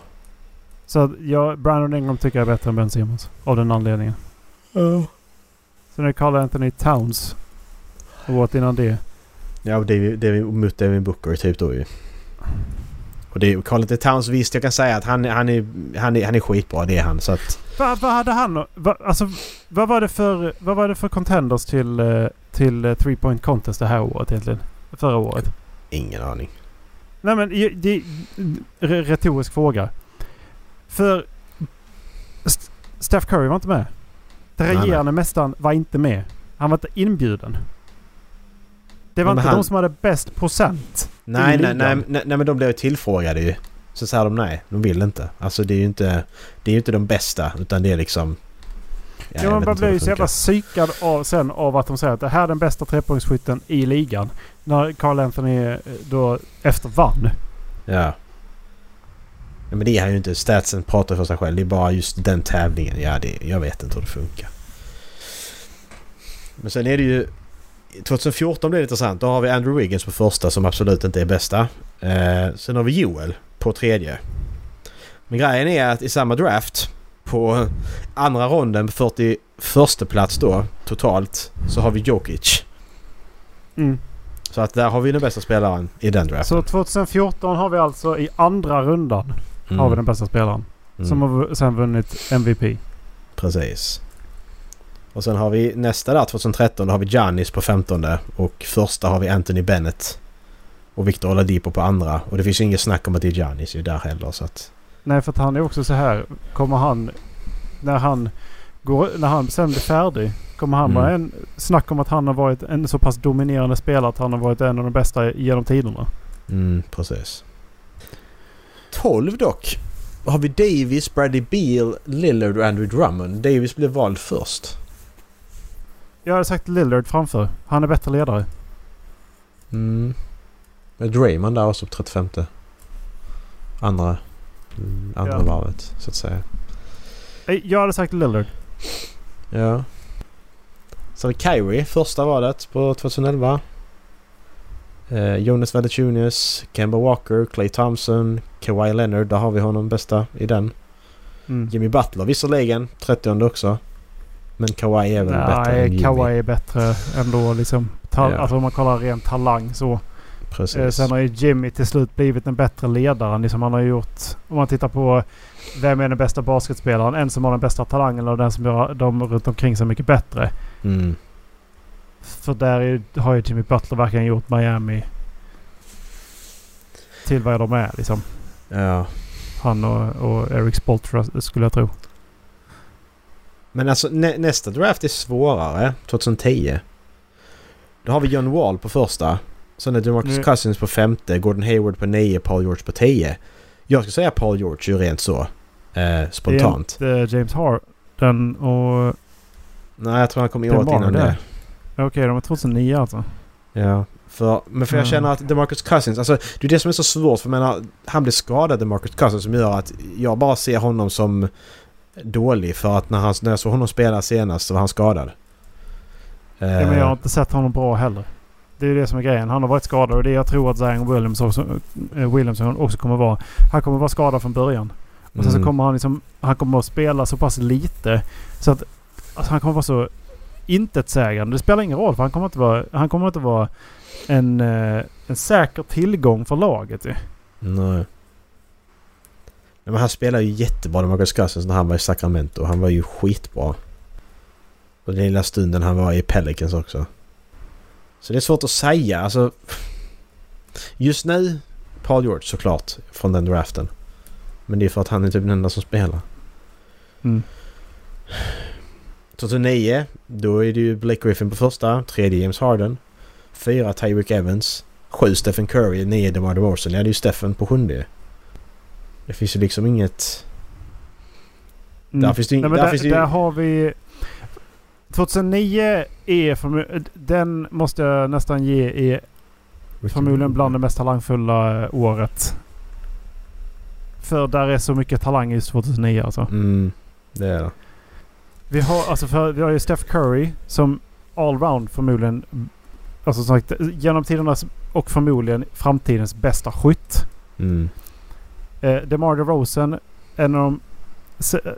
Så att jag, Brandon Ingram tycker jag är bättre än Ben Simmons. Av den anledningen. Sen är det Carl Anthony Towns. Året innan det. Ja, och David, David, mot David Booker typ då ju. Och det är Carl Towns visst jag kan säga att han, han, är, han, är, han är skitbra det är han så att... Vad hade han... Va, alltså, vad var det för, vad var det för contenders till, eh, till eh, Three Point Contest det här året egentligen? Förra året? Ingen aning. Nej men ju- det är retorisk fråga. För St- Steph Curry var inte med. Den regerande mästaren var inte med. Han var inte inbjuden. Det var Men inte han- de som hade bäst procent. Nej, nej, nej, nej, nej men de blev ju tillfrågade ju. Så säger de nej, de vill inte. Alltså det är ju inte, det är ju inte de bästa utan det är liksom... Ja, jag man bara blir ju så jävla psykad av, sen av att de säger att det här är den bästa trepoängsskytten i ligan. När Carl Anthony eh, då efter vann. Ja. ja. Men det är han ju inte. Statsen pratar för sig själv. Det är bara just den tävlingen. Ja, det, jag vet inte hur det funkar. Men sen är det ju... 2014 blir det intressant. Då har vi Andrew Wiggins på första som absolut inte är bästa. Eh, sen har vi Joel på tredje. Men grejen är att i samma draft på andra ronden på 41 plats då totalt så har vi Jokic. Mm. Så att där har vi den bästa spelaren i den draften. Så 2014 har vi alltså i andra rundan Mm. har vi den bästa spelaren. Mm. Som har sen vunnit MVP. Precis. Och sen har vi nästa där 2013 då har vi Giannis på 15 och första har vi Anthony Bennett Och Victor Oladipo på andra. Och det finns ju inget snack om att det är Giannis ju där heller så att... Nej, för att han är också så här. Kommer han... När han, går, när han sen blir färdig. Kommer han Mm. vara en snack om att han har varit en så pass dominerande spelare att han har varit en av de bästa genom tiderna. Mm, precis. 12 dock. Har vi Davis, Bradley Beal, Lillard och Andrew Drummond. Davis blev vald först. Jag hade sagt Lillard framför. Han är bättre ledare. Mm. Med Draymond där också på 35. Andra, andra Ja. varvet så att säga. Jag hade sagt Lillard. Ja. Vi Kyrie, första valet på 2011. Eh, Jonas Valanciunas, Kemba Walker, Clay Thompson, Kawhi Leonard. Där har vi honom bästa i den. Mm. Jimmy Butler visserligen, 30 också. Men Kawhi är väl bättre än Nej, Jimmy. Kawhi är bättre ändå liksom. Ta- Ja. Alltså om man kollar rent talang så. Precis. Eh, sen har ju Jimmy till slut blivit en bättre ledare. Liksom han har gjort... Om man tittar på vem är den bästa basketspelaren? En som har den bästa talangen eller den som gör dem runt omkring sig mycket bättre. Mm. För där är, har ju Jimmy Butler verkligen gjort Miami till vad de är liksom. Ja. Han och, och Eric Spoelstra skulle jag tro. Men alltså nä nästa draft är svårare. 2010. Då har vi John Wall på första. Sen är DeMarcus Mm. Cousins på femte. Gordon Hayward på nio. Paul George på tio. Jag skulle säga Paul George ju rent så. Eh, spontant. Det är inte James Harden och... Nej, jag tror han kom i året var innan det. Okej, de är 2009 alltså. Ja. För, men för jag Mm. känner att DeMarcus Cousins, alltså det är det som är så svårt för jag menar, han blev skadad DeMarcus Cousins som gör att jag bara ser honom som dålig för att när, han, när jag såg honom spela senast så var han skadad. Ja, men jag Eh, har inte sett honom bra heller. Det är ju det som är grejen. Han har varit skadad och det jag tror att Zion Williams också, eh, Williamson också kommer vara. Han kommer vara skadad från början. Och sen så mm, kommer han liksom... Han kommer att spela så pass lite så att... Alltså han kommer vara så intetsägande. Det spelar ingen roll för han kommer inte vara... Han kommer inte vara en, eh, en säker tillgång för laget ju. Nej. Men han spelade ju jättebra DeMarcus Cousins när han var i Sacramento. Han var ju skitbra. Och den lilla stunden han var i Pelicans också. Så det är svårt att säga. Alltså... Just nu Paul George såklart från den draften. Men det är för att han är typ den enda som spelar. Mm. 2009, då är det ju Blake Griffin på första, tredje James Harden, fyra Tyreek Evans, sju Stephen Curry, nio DeMar DeRozan. Det är ju Stephen på sjunde. Det finns ju liksom inget... Mm. Där finns det Nej, men där där, finns det ju- där har vi... 2009 är förmo- Den måste jag nästan ge är förmodligen bland det mest talangfulla eh, året. För där är så mycket talang just 2009 alltså. Mm, det är det. Vi har, alltså för, vi har ju Steph Curry som allround förmodligen... Alltså som sagt genom tidernas och förmodligen framtidens bästa skytt. Mm. Eh, DeMar DeRozan, en av de...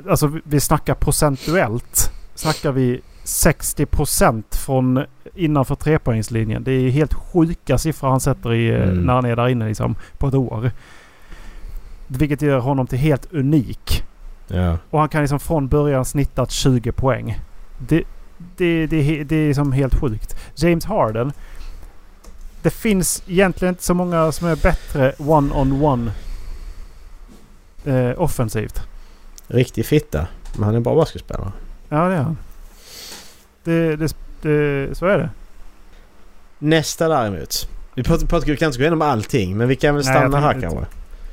Alltså vi- snackar procentuellt. Snackar vi 60% från innanför trepoängslinjen. Det är helt sjuka siffror han sätter i, eh, Mm. när han är där inne liksom, på ett år. Vilket gör honom till helt unik. Ja. Och han kan liksom från början snittat 20 poäng. Det, det, det, det, är liksom helt sjukt. James Harden. Det finns egentligen inte så många som är bättre one-on-one eh, offensivt. Riktig fitta. Men han är bra basketspelare. Ja, det är han. Det, det, det, så är det. Nästa däremot. Vi pratar, vi kan inte gå igenom allting men vi kan väl Nej, stanna här tänkte kanske.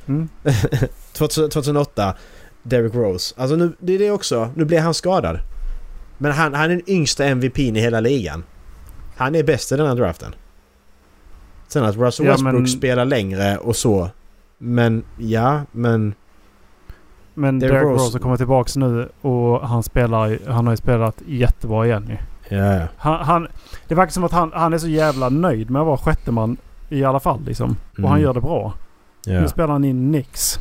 Mm. 2000 2008, Derrick Rose. Alltså nu, det är det också. Nu blir han skadad. Men han, han är den yngsta MVPn i hela ligan. Han är bäst i den här draften. Sen att Russell Ja, Westbrook men- spelar längre och så. Men ja, men... Men Derrick Derrick Rose- Rose kommer tillbaks nu och han spelar Han har ju spelat jättebra igen ju. Ja, ja. Han, han, det verkar som att han, han är så jävla nöjd med att vara sjätteman i alla fall liksom. Och han Mm. gör det bra. Ja, Nu spelar han i Nix.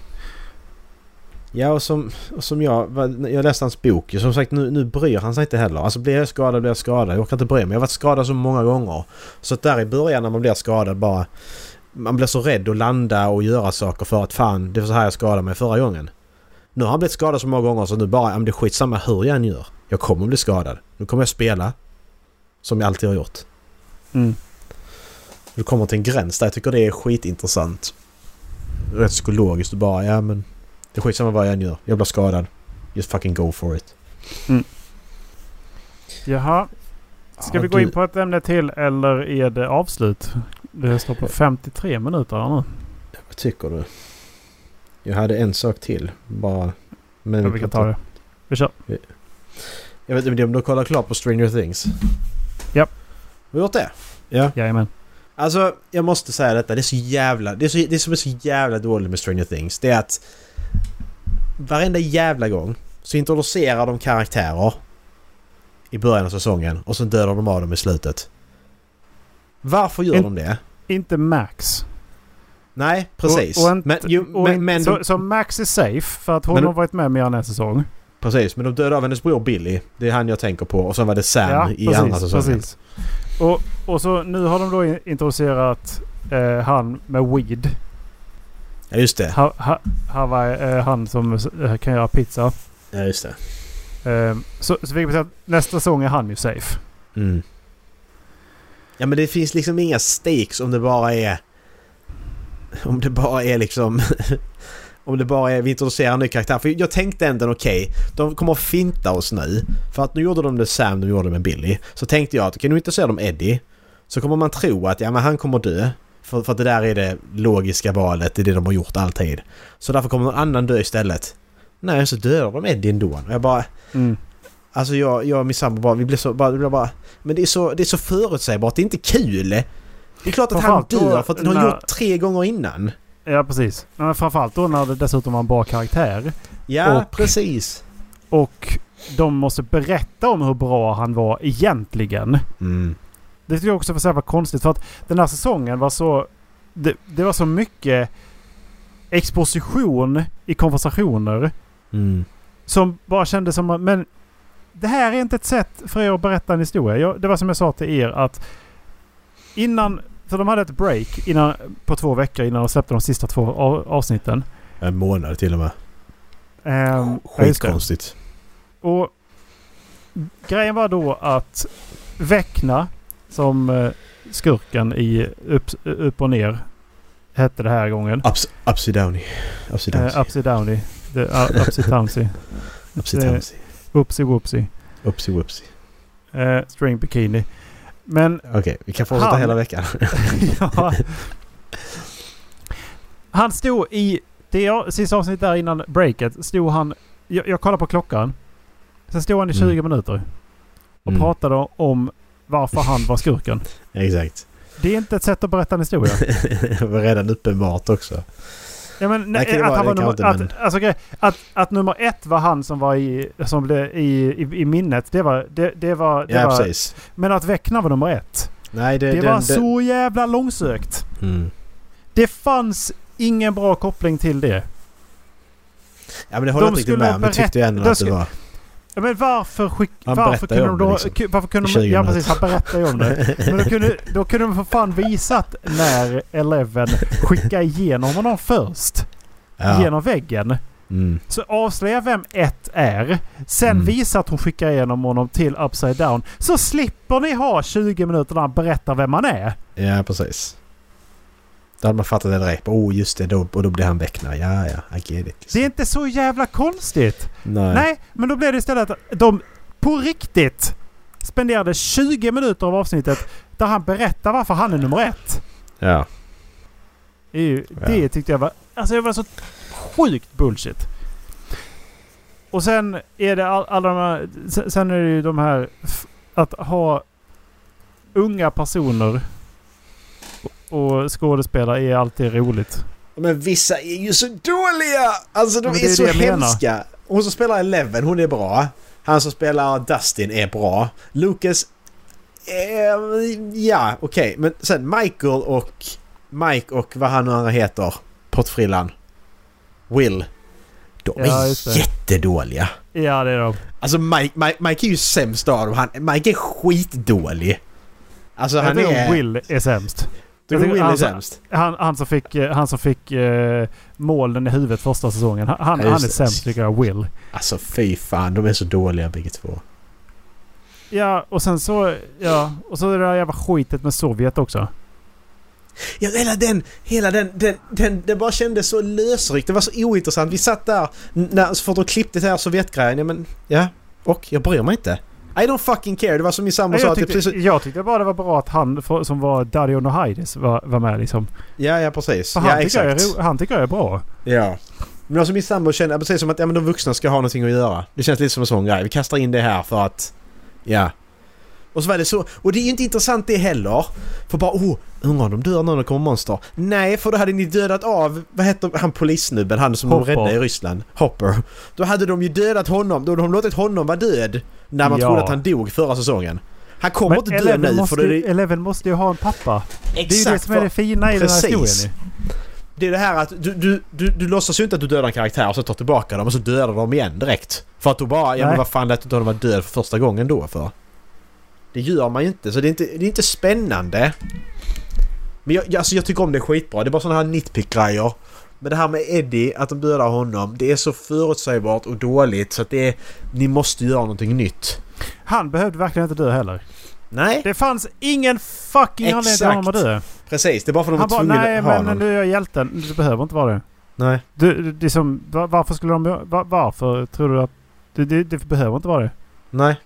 ja och, som, och som jag... Jag läste hans bok. Som sagt nu, nu bryr han sig inte heller. Alltså blir jag skadad blir jag skadad. Jag orkar inte bry mig. Jag har varit skadad så många gånger. Så att där i början när man blir skadad bara... Man blir så rädd att landa och göra saker för att fan det var så här jag skadade mig förra gången. Nu har han blivit skadad så många gånger så nu bara, ja, men det är skitsamma hur jag än gör. Jag kommer bli skadad. Nu kommer jag spela. Som jag alltid har gjort. Mm. Du kommer till en gräns där. Jag tycker det är skitintressant. Rätt psykologiskt. Du bara, ja men... Det är skitsamma vad jag än gör. Jag blir skadad. Just fucking go for it. Jaha. Ska Ja, vi gå du- in på ett ämne till eller är det avslut? Det står på 53 minuter här nu. Vad tycker du? Jag hade en sak till. Bara... Men Ja, vi kan ta det. Vi kör. Jag vet inte om du har kollat klart på Stranger Things? Japp. Har du gjort det? Ja. Jajamän. Alltså, jag måste säga detta. Det är så jävla... Det, är så, det som är så jävla dåligt med Stranger Things. Det är att... Varenda jävla gång så introducerar de karaktärer i början av säsongen och sen dödar de av dem i slutet. Varför gör In- de det? Inte Max. Nej, precis. Och, och inte, men, jo, och men, men, så, de, så Max är safe för att hon Men- har varit med mer än en säsong. precis, men de dödar av hennes bror Billy. Det är han jag tänker på. Och sen var det Sam i andra säsongen. precis. Och, och så nu har de då in- introducerat eh, han med weed. Ja, just det. Ha, ha, han var eh, han som eh, kan göra pizza. Ja, just det. Eh, så, så vi säga att nästa säsong är han ju safe. Mm. Ja men det finns liksom inga stakes om det bara är... Om det bara är liksom... om det bara är vi introducerar en ny karaktär. För jag tänkte ändå okej, de kommer att finta oss nu. För att nu gjorde de det Sam, de gjorde det med Billy. Så tänkte jag att kan du inte säga dem Eddie? Så kommer man tro att ja men han kommer dö. För, för att det där är det logiska valet, det är det de har gjort alltid. Så därför kommer någon annan dö istället. Nej, så dödar de Eddie ändå. Och jag bara... Mm. Alltså jag, jag och min sambo bara, vi blev så, bara, vi blev bara... Men det är så, det är så förutsägbart, det är inte kul! Det är klart att han dör för att den har när- gjort tre gånger innan. Ja precis. Men framförallt då när det dessutom var en bra karaktär. Ja, Och- precis. Och de måste berätta om hur bra han var egentligen. Mm. Det tycker jag också var så jävla konstigt för att den här säsongen var så... Det, det var så mycket exposition i konversationer Mm. som bara kändes som att... Men det här är inte ett sätt för er att berätta en historia. Jag, det var som jag sa till er att innan... För de hade ett break innan, på två veckor innan de släppte de sista två av, avsnitten. En månad till och med. Ja, det. Skitkonstigt. Och grejen var då att Väckna som eh, skurken i upp, upp och ner hette det här gången. Ups, upsy downy. Upsy downy. Uh, upsy downy. The, uh, upsy downsy. upsy eh, downy. Whoopsie whoopsie. Upsy. Uh, string bikini. Men Okej, vi kan fortsätta Han- hela veckan. ja. Han stod i det sista avsnittet där innan breaket. Stod han... Jag, jag kollade på klockan. Sen stod han i 20 Mm. minuter. Och Mm. pratade om varför han var skurken. Exakt. Det är inte ett sätt att berätta en historia. det var redan uppenbart också. Ja, men, Nej, att, vara- han var nummer, inte, att, men- alltså, grej- att, att nummer ett var han som var i, som blev i, i, i minnet. Det var... Det, det var, det Ja, var precis. men att Väckna var nummer ett. Nej, det... Det den, var den, så jävla långsökt. Mm. Det fanns ingen bra koppling till det. Ja men det håller De jag inte riktigt med tyckte jag ändå de att det var... Ja, Men varför skick, Han Varför kunde de då... liksom. Varför kunde de... 20 Ja precis, han berättar ju om det. Men då kunde, då kunde de för fan visat när Eleven skickade igenom honom först. Ja. Genom väggen. Mm. Så avslöja vem ett är. Sen Mm. visa att hon skickar igenom honom till Upside Down. Så slipper ni ha 20 minuter när han berättar vem han är. Ja, precis. Då hade man fattat det direkt. Oh, just det. Då, och då blir han väckna. Ja, ja. I get it. Det är inte så jävla konstigt. Nej. Nej, men då blev det istället att de på riktigt spenderade 20 minuter av avsnittet där han berättar varför han är nummer ett. Ja. Det, är ju, Ja. det tyckte jag var... Alltså det var så sjukt bullshit. Och sen är det all, alla de här... sen- är det ju de här... Att ha unga personer och skådespelare är alltid roligt. Men vissa är ju så dåliga! Alltså de Ja, är, är så jag menar. hemska. Hon som spelar Eleven, hon är bra. Han som spelar Dustin är bra. Lucas... Eh, ja, okej. Men sen Michael och... Mike och vad han nu andra heter. Pottfrillan. Will. De Ja, är det. jättedåliga. Ja, det är de. Alltså Mike, Mike, Mike är ju sämst av dem. Han, Mike är skitdålig. Alltså Jag han är... Will är sämst. Du Will tycker är han- sämst. Han, han som fick, eh, han som fick eh, målen i huvudet första säsongen. Han, han, han är det. sämst tycker jag, Will. Alltså fy fan, de är så dåliga bägge två. Ja, och sen så... Ja, och så det där jävla skitet med Sovjet också. Ja, hela den, hela den, den, den, det bara kändes så lösryckt. Det var så ointressant. Vi satt där när, så fort de klippte den här Sovjetgrejen. Ja, men, ja, och jag bryr mig inte. I don't fucking care. Det var som min sambo sa. Jag att tyckte, precis, jag tyckte bara det var bra att han som var Dario Nohaides var, var med liksom. ja, ja, precis. För han, ja, tycker jag exakt. är, ro- han tycker jag är bra. Ja. Men alltså min sambo känner precis som att ja, men de vuxna ska ha någonting att göra. Det känns lite som en sån grej. Vi kastar in det här för att... Ja. Och så var det så. Och det är ju inte intressant det heller. För bara oh, undrar om de dör nu när det kommer monster. Nej, för då hade ni dödat av, vad heter han polissnubben, han som Hopper. de räddade i Ryssland? Hopper. Då hade de ju dödat honom, då hade de låtit honom vara död. När man Ja. trodde att han dog förra säsongen. Han kommer inte dö Eleven nu måste, för det är... Eleven måste ju ha en pappa. Det är ju det Exakt som är det fina i Precis. den här historien ju. Det är det här att du, du, du, du låtsas ju inte att du dödar en karaktär och så tar tillbaka dem och så dödar du dem igen direkt. För att då bara, ja men vad fan lät du inte honom vara död för första gången då för? Det gör man ju inte, så det är inte, det är inte spännande. Men jag, alltså jag tycker om det skitbra. Det är bara sådana här nitpick-grejer. Men det här med Eddie, att de dödar honom, det är så förutsägbart och dåligt så att det är... Ni måste göra någonting nytt. Han behövde verkligen inte dö heller. Nej, Det fanns ingen fucking anledning till honom att dö. precis. Det är bara för att de var tvungna nej att ha men honom. nu är jag hjälten. Du behöver inte vara det. Nej. Du, du, det är som, va- varför skulle de... Va, varför tror du att... Det, det, det behöver inte vara det. Nej.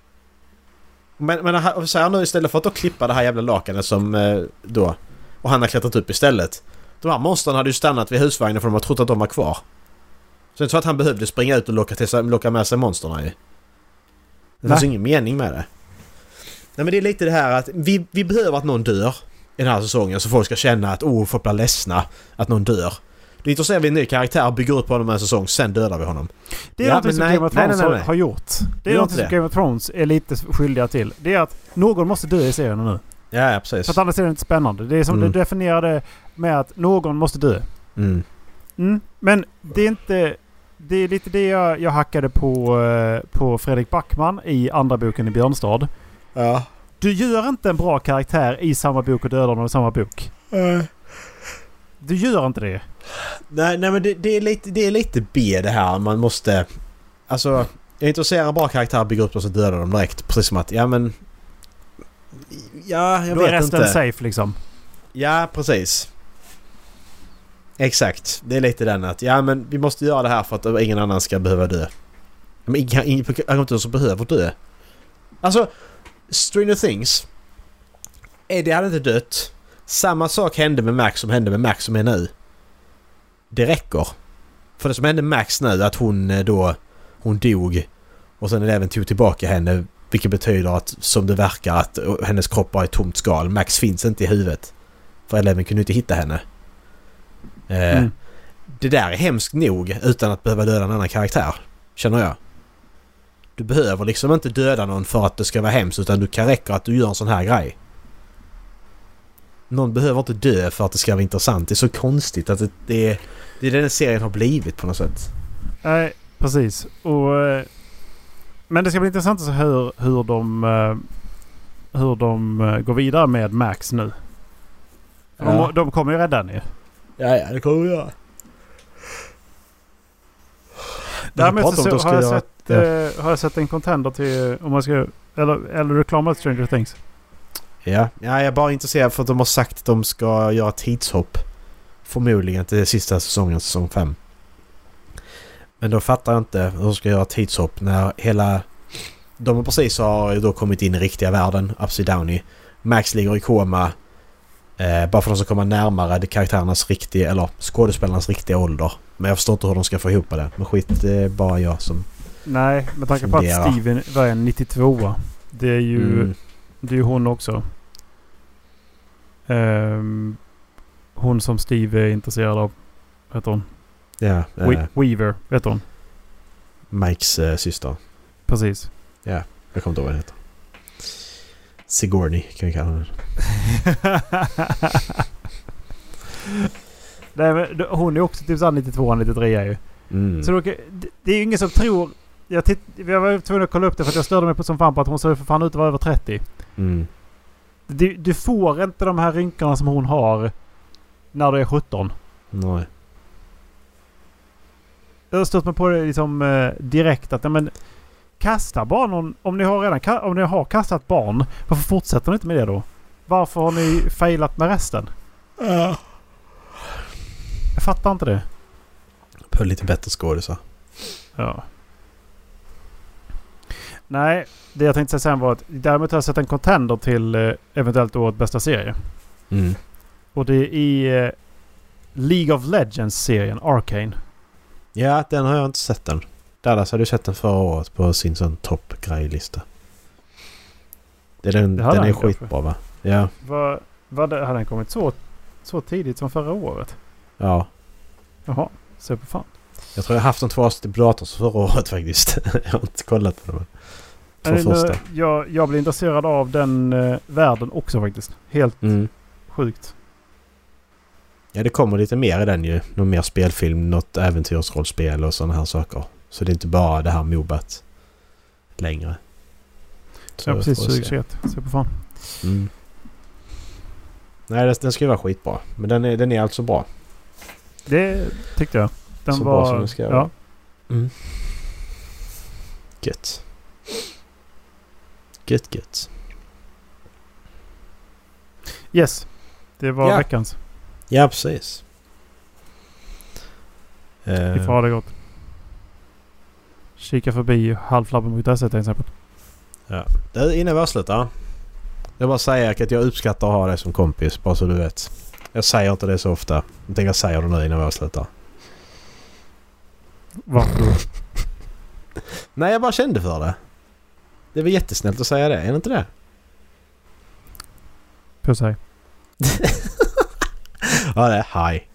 Men, men så här nu istället för att då klippa det här jävla lakanet som eh, då... Och han har klättrat upp istället. De här monstren hade ju stannat vid husvagnen för de har trott att de var kvar. Så inte så att han behövde springa ut och locka, till sig, locka med sig monstren ju. Det finns ingen mening med det. Nej men det är lite det här att vi, vi behöver att någon dör i den här säsongen så folk ska känna att oh, folk blir ledsna att någon dör. Då introducerar vi en ny karaktär, bygger upp honom en säsong, sen dödar vi honom. Det är Ja, men som nej, Game of nej, Thrones nej, nej, har- nej. gjort. Det är inte som Game of Thrones är lite skyldiga till. Det är att någon måste dö i serien nu. Ja, ja precis. För att annars är det inte spännande. Det är som Mm. du definierade med att någon måste dö. Mm. Mm. Men det är inte... Det är lite det jag, jag hackade på, eh, på Fredrik Backman i andra boken i Björnstad. Ja. Du gör inte en bra karaktär i samma bok och dödar honom i samma bok. Du gör inte det. Nej, nej men det, det, är lite, det är lite B det här. Man måste... Alltså, jag introducerar en bra karaktär, bygger upp dem och så dödar dem direkt. Precis som att, ja men... Ja, jag Då är vet resten inte. safe liksom. Ja, precis. Exakt. Det är lite den att, ja men vi måste göra det här för att ingen annan ska behöva dö. Men ingen, ingen ingen som behöver dö. Alltså, Stranger Things. Eddie hade inte dött. Samma sak hände med Max som hände med Max som är nu. Det räcker. För det som hände Max nu, att hon eh, då... Hon dog. Och sen eleven tog tillbaka henne. Vilket betyder att, som det verkar, att eh, hennes kropp bara är tomt skal. Max finns inte i huvudet. För eleven kunde inte hitta henne. Eh, Mm. Det där är hemskt nog utan att behöva döda en annan karaktär. Känner jag. Du behöver liksom inte döda någon för att det ska vara hemskt utan du kan räcka att du gör en sån här grej. Någon behöver inte dö för att det ska vara intressant. Det är så konstigt att det, det, är- det är den serien har blivit på något sätt. Nej, precis. Och, eh, men det ska bli intressant att se hur, hur de, eh, hur de eh, går vidare med Max nu. Ja. De, de kommer ju rädda henne ju. Ja, ja, det kommer vi göra. Däremot så, de har, jag sett, eh, har jag sett en contender till om man ska... Eller, eller reklam av Stranger Things. Ja, ja, jag är bara intresserad för att de har sagt att de ska göra tidshopp. Förmodligen till sista säsongen, säsong 5. Men då fattar jag inte hur de ska göra tidshopp när hela... De har precis har då kommit in i riktiga världen, Upside Downy. Max ligger i koma. Eh, bara för att de ska komma närmare de karaktärernas riktiga, eller skådespelarnas riktiga ålder. Men jag förstår inte hur de ska få ihop det. Men skit, det är bara jag som... Nej, med tanke på att. Steven var en 92 Det är ju, Mm, det är ju hon också. Ehm, hon som Steve är intresserad av. Vad heter hon? ja, eh, We- Weaver, vet hon. Mikes eh, syster. Precis. Jag kommer inte ihåg vad den heter. Sigourney kan vi kalla henne. Nej, men hon är också typ såhär 92 93 ju. Mm. Så då, det är ju ingen som tror... Jag, titt, jag var tvungen att kolla upp det för att jag störde mig på som fan på att hon ser för fan ut att vara över 30. Mm. Du, du får inte de här rynkorna som hon har när du är 17. Nej. Jag har stött mig på det liksom eh, direkt att ja, men kasta bara någon... Om ni har redan om ni har kastat barn, varför fortsätter ni inte med det då? Varför har ni failat med resten? Jag fattar inte det. På lite bättre skådisar. Ja. Nej, det jag tänkte säga sen var att däremot har jag sett en contender till eh, eventuellt årets bästa serie. Mm. Och det är i eh, League of Legends-serien Arcane. Ja, den har jag inte sett än. Dallas hade ju sett den förra året på sin sån toppgrejlista. Det är den, hade den är skitbra va? Ja. Vad, vad det, har den kommit så, så tidigt som förra året? Ja. Jaha, på fan. Jag tror jag haft de två avsnitt på datorn förra året faktiskt. jag har inte kollat på dem. Nu- första. Jag, jag blir intresserad av den eh, världen också faktiskt. Helt Mm. sjukt. Ja, det kommer lite mer i den ju. Någon mer spelfilm, något äventyrsrollspel och sådana här saker. Så det är inte bara det här Mobat längre. Så ja, precis. får vi se. 2021. Se på fan. Mm. Nej, den, ska ju vara skitbra. Men den är, den är alltså bra. Det tyckte jag. Den Så var... bra som den ska ja. vara. Mm. Gött. Gött, gött. Yes. Det var Ja. veckans. Ja, precis. Vi får ha det gott. Kika förbi halvflabben.se till exempel. Du, innan vi avslutar. Jag bara säga att jag uppskattar att ha dig som kompis, bara så du vet. Jag säger inte det så ofta. Jag tänker jag säger det nu innan vi avslutar. Varför? Nej, jag bara kände för det. Det är väl jättesnällt att säga det, är det inte det? Puss hej. Ja, det är hej.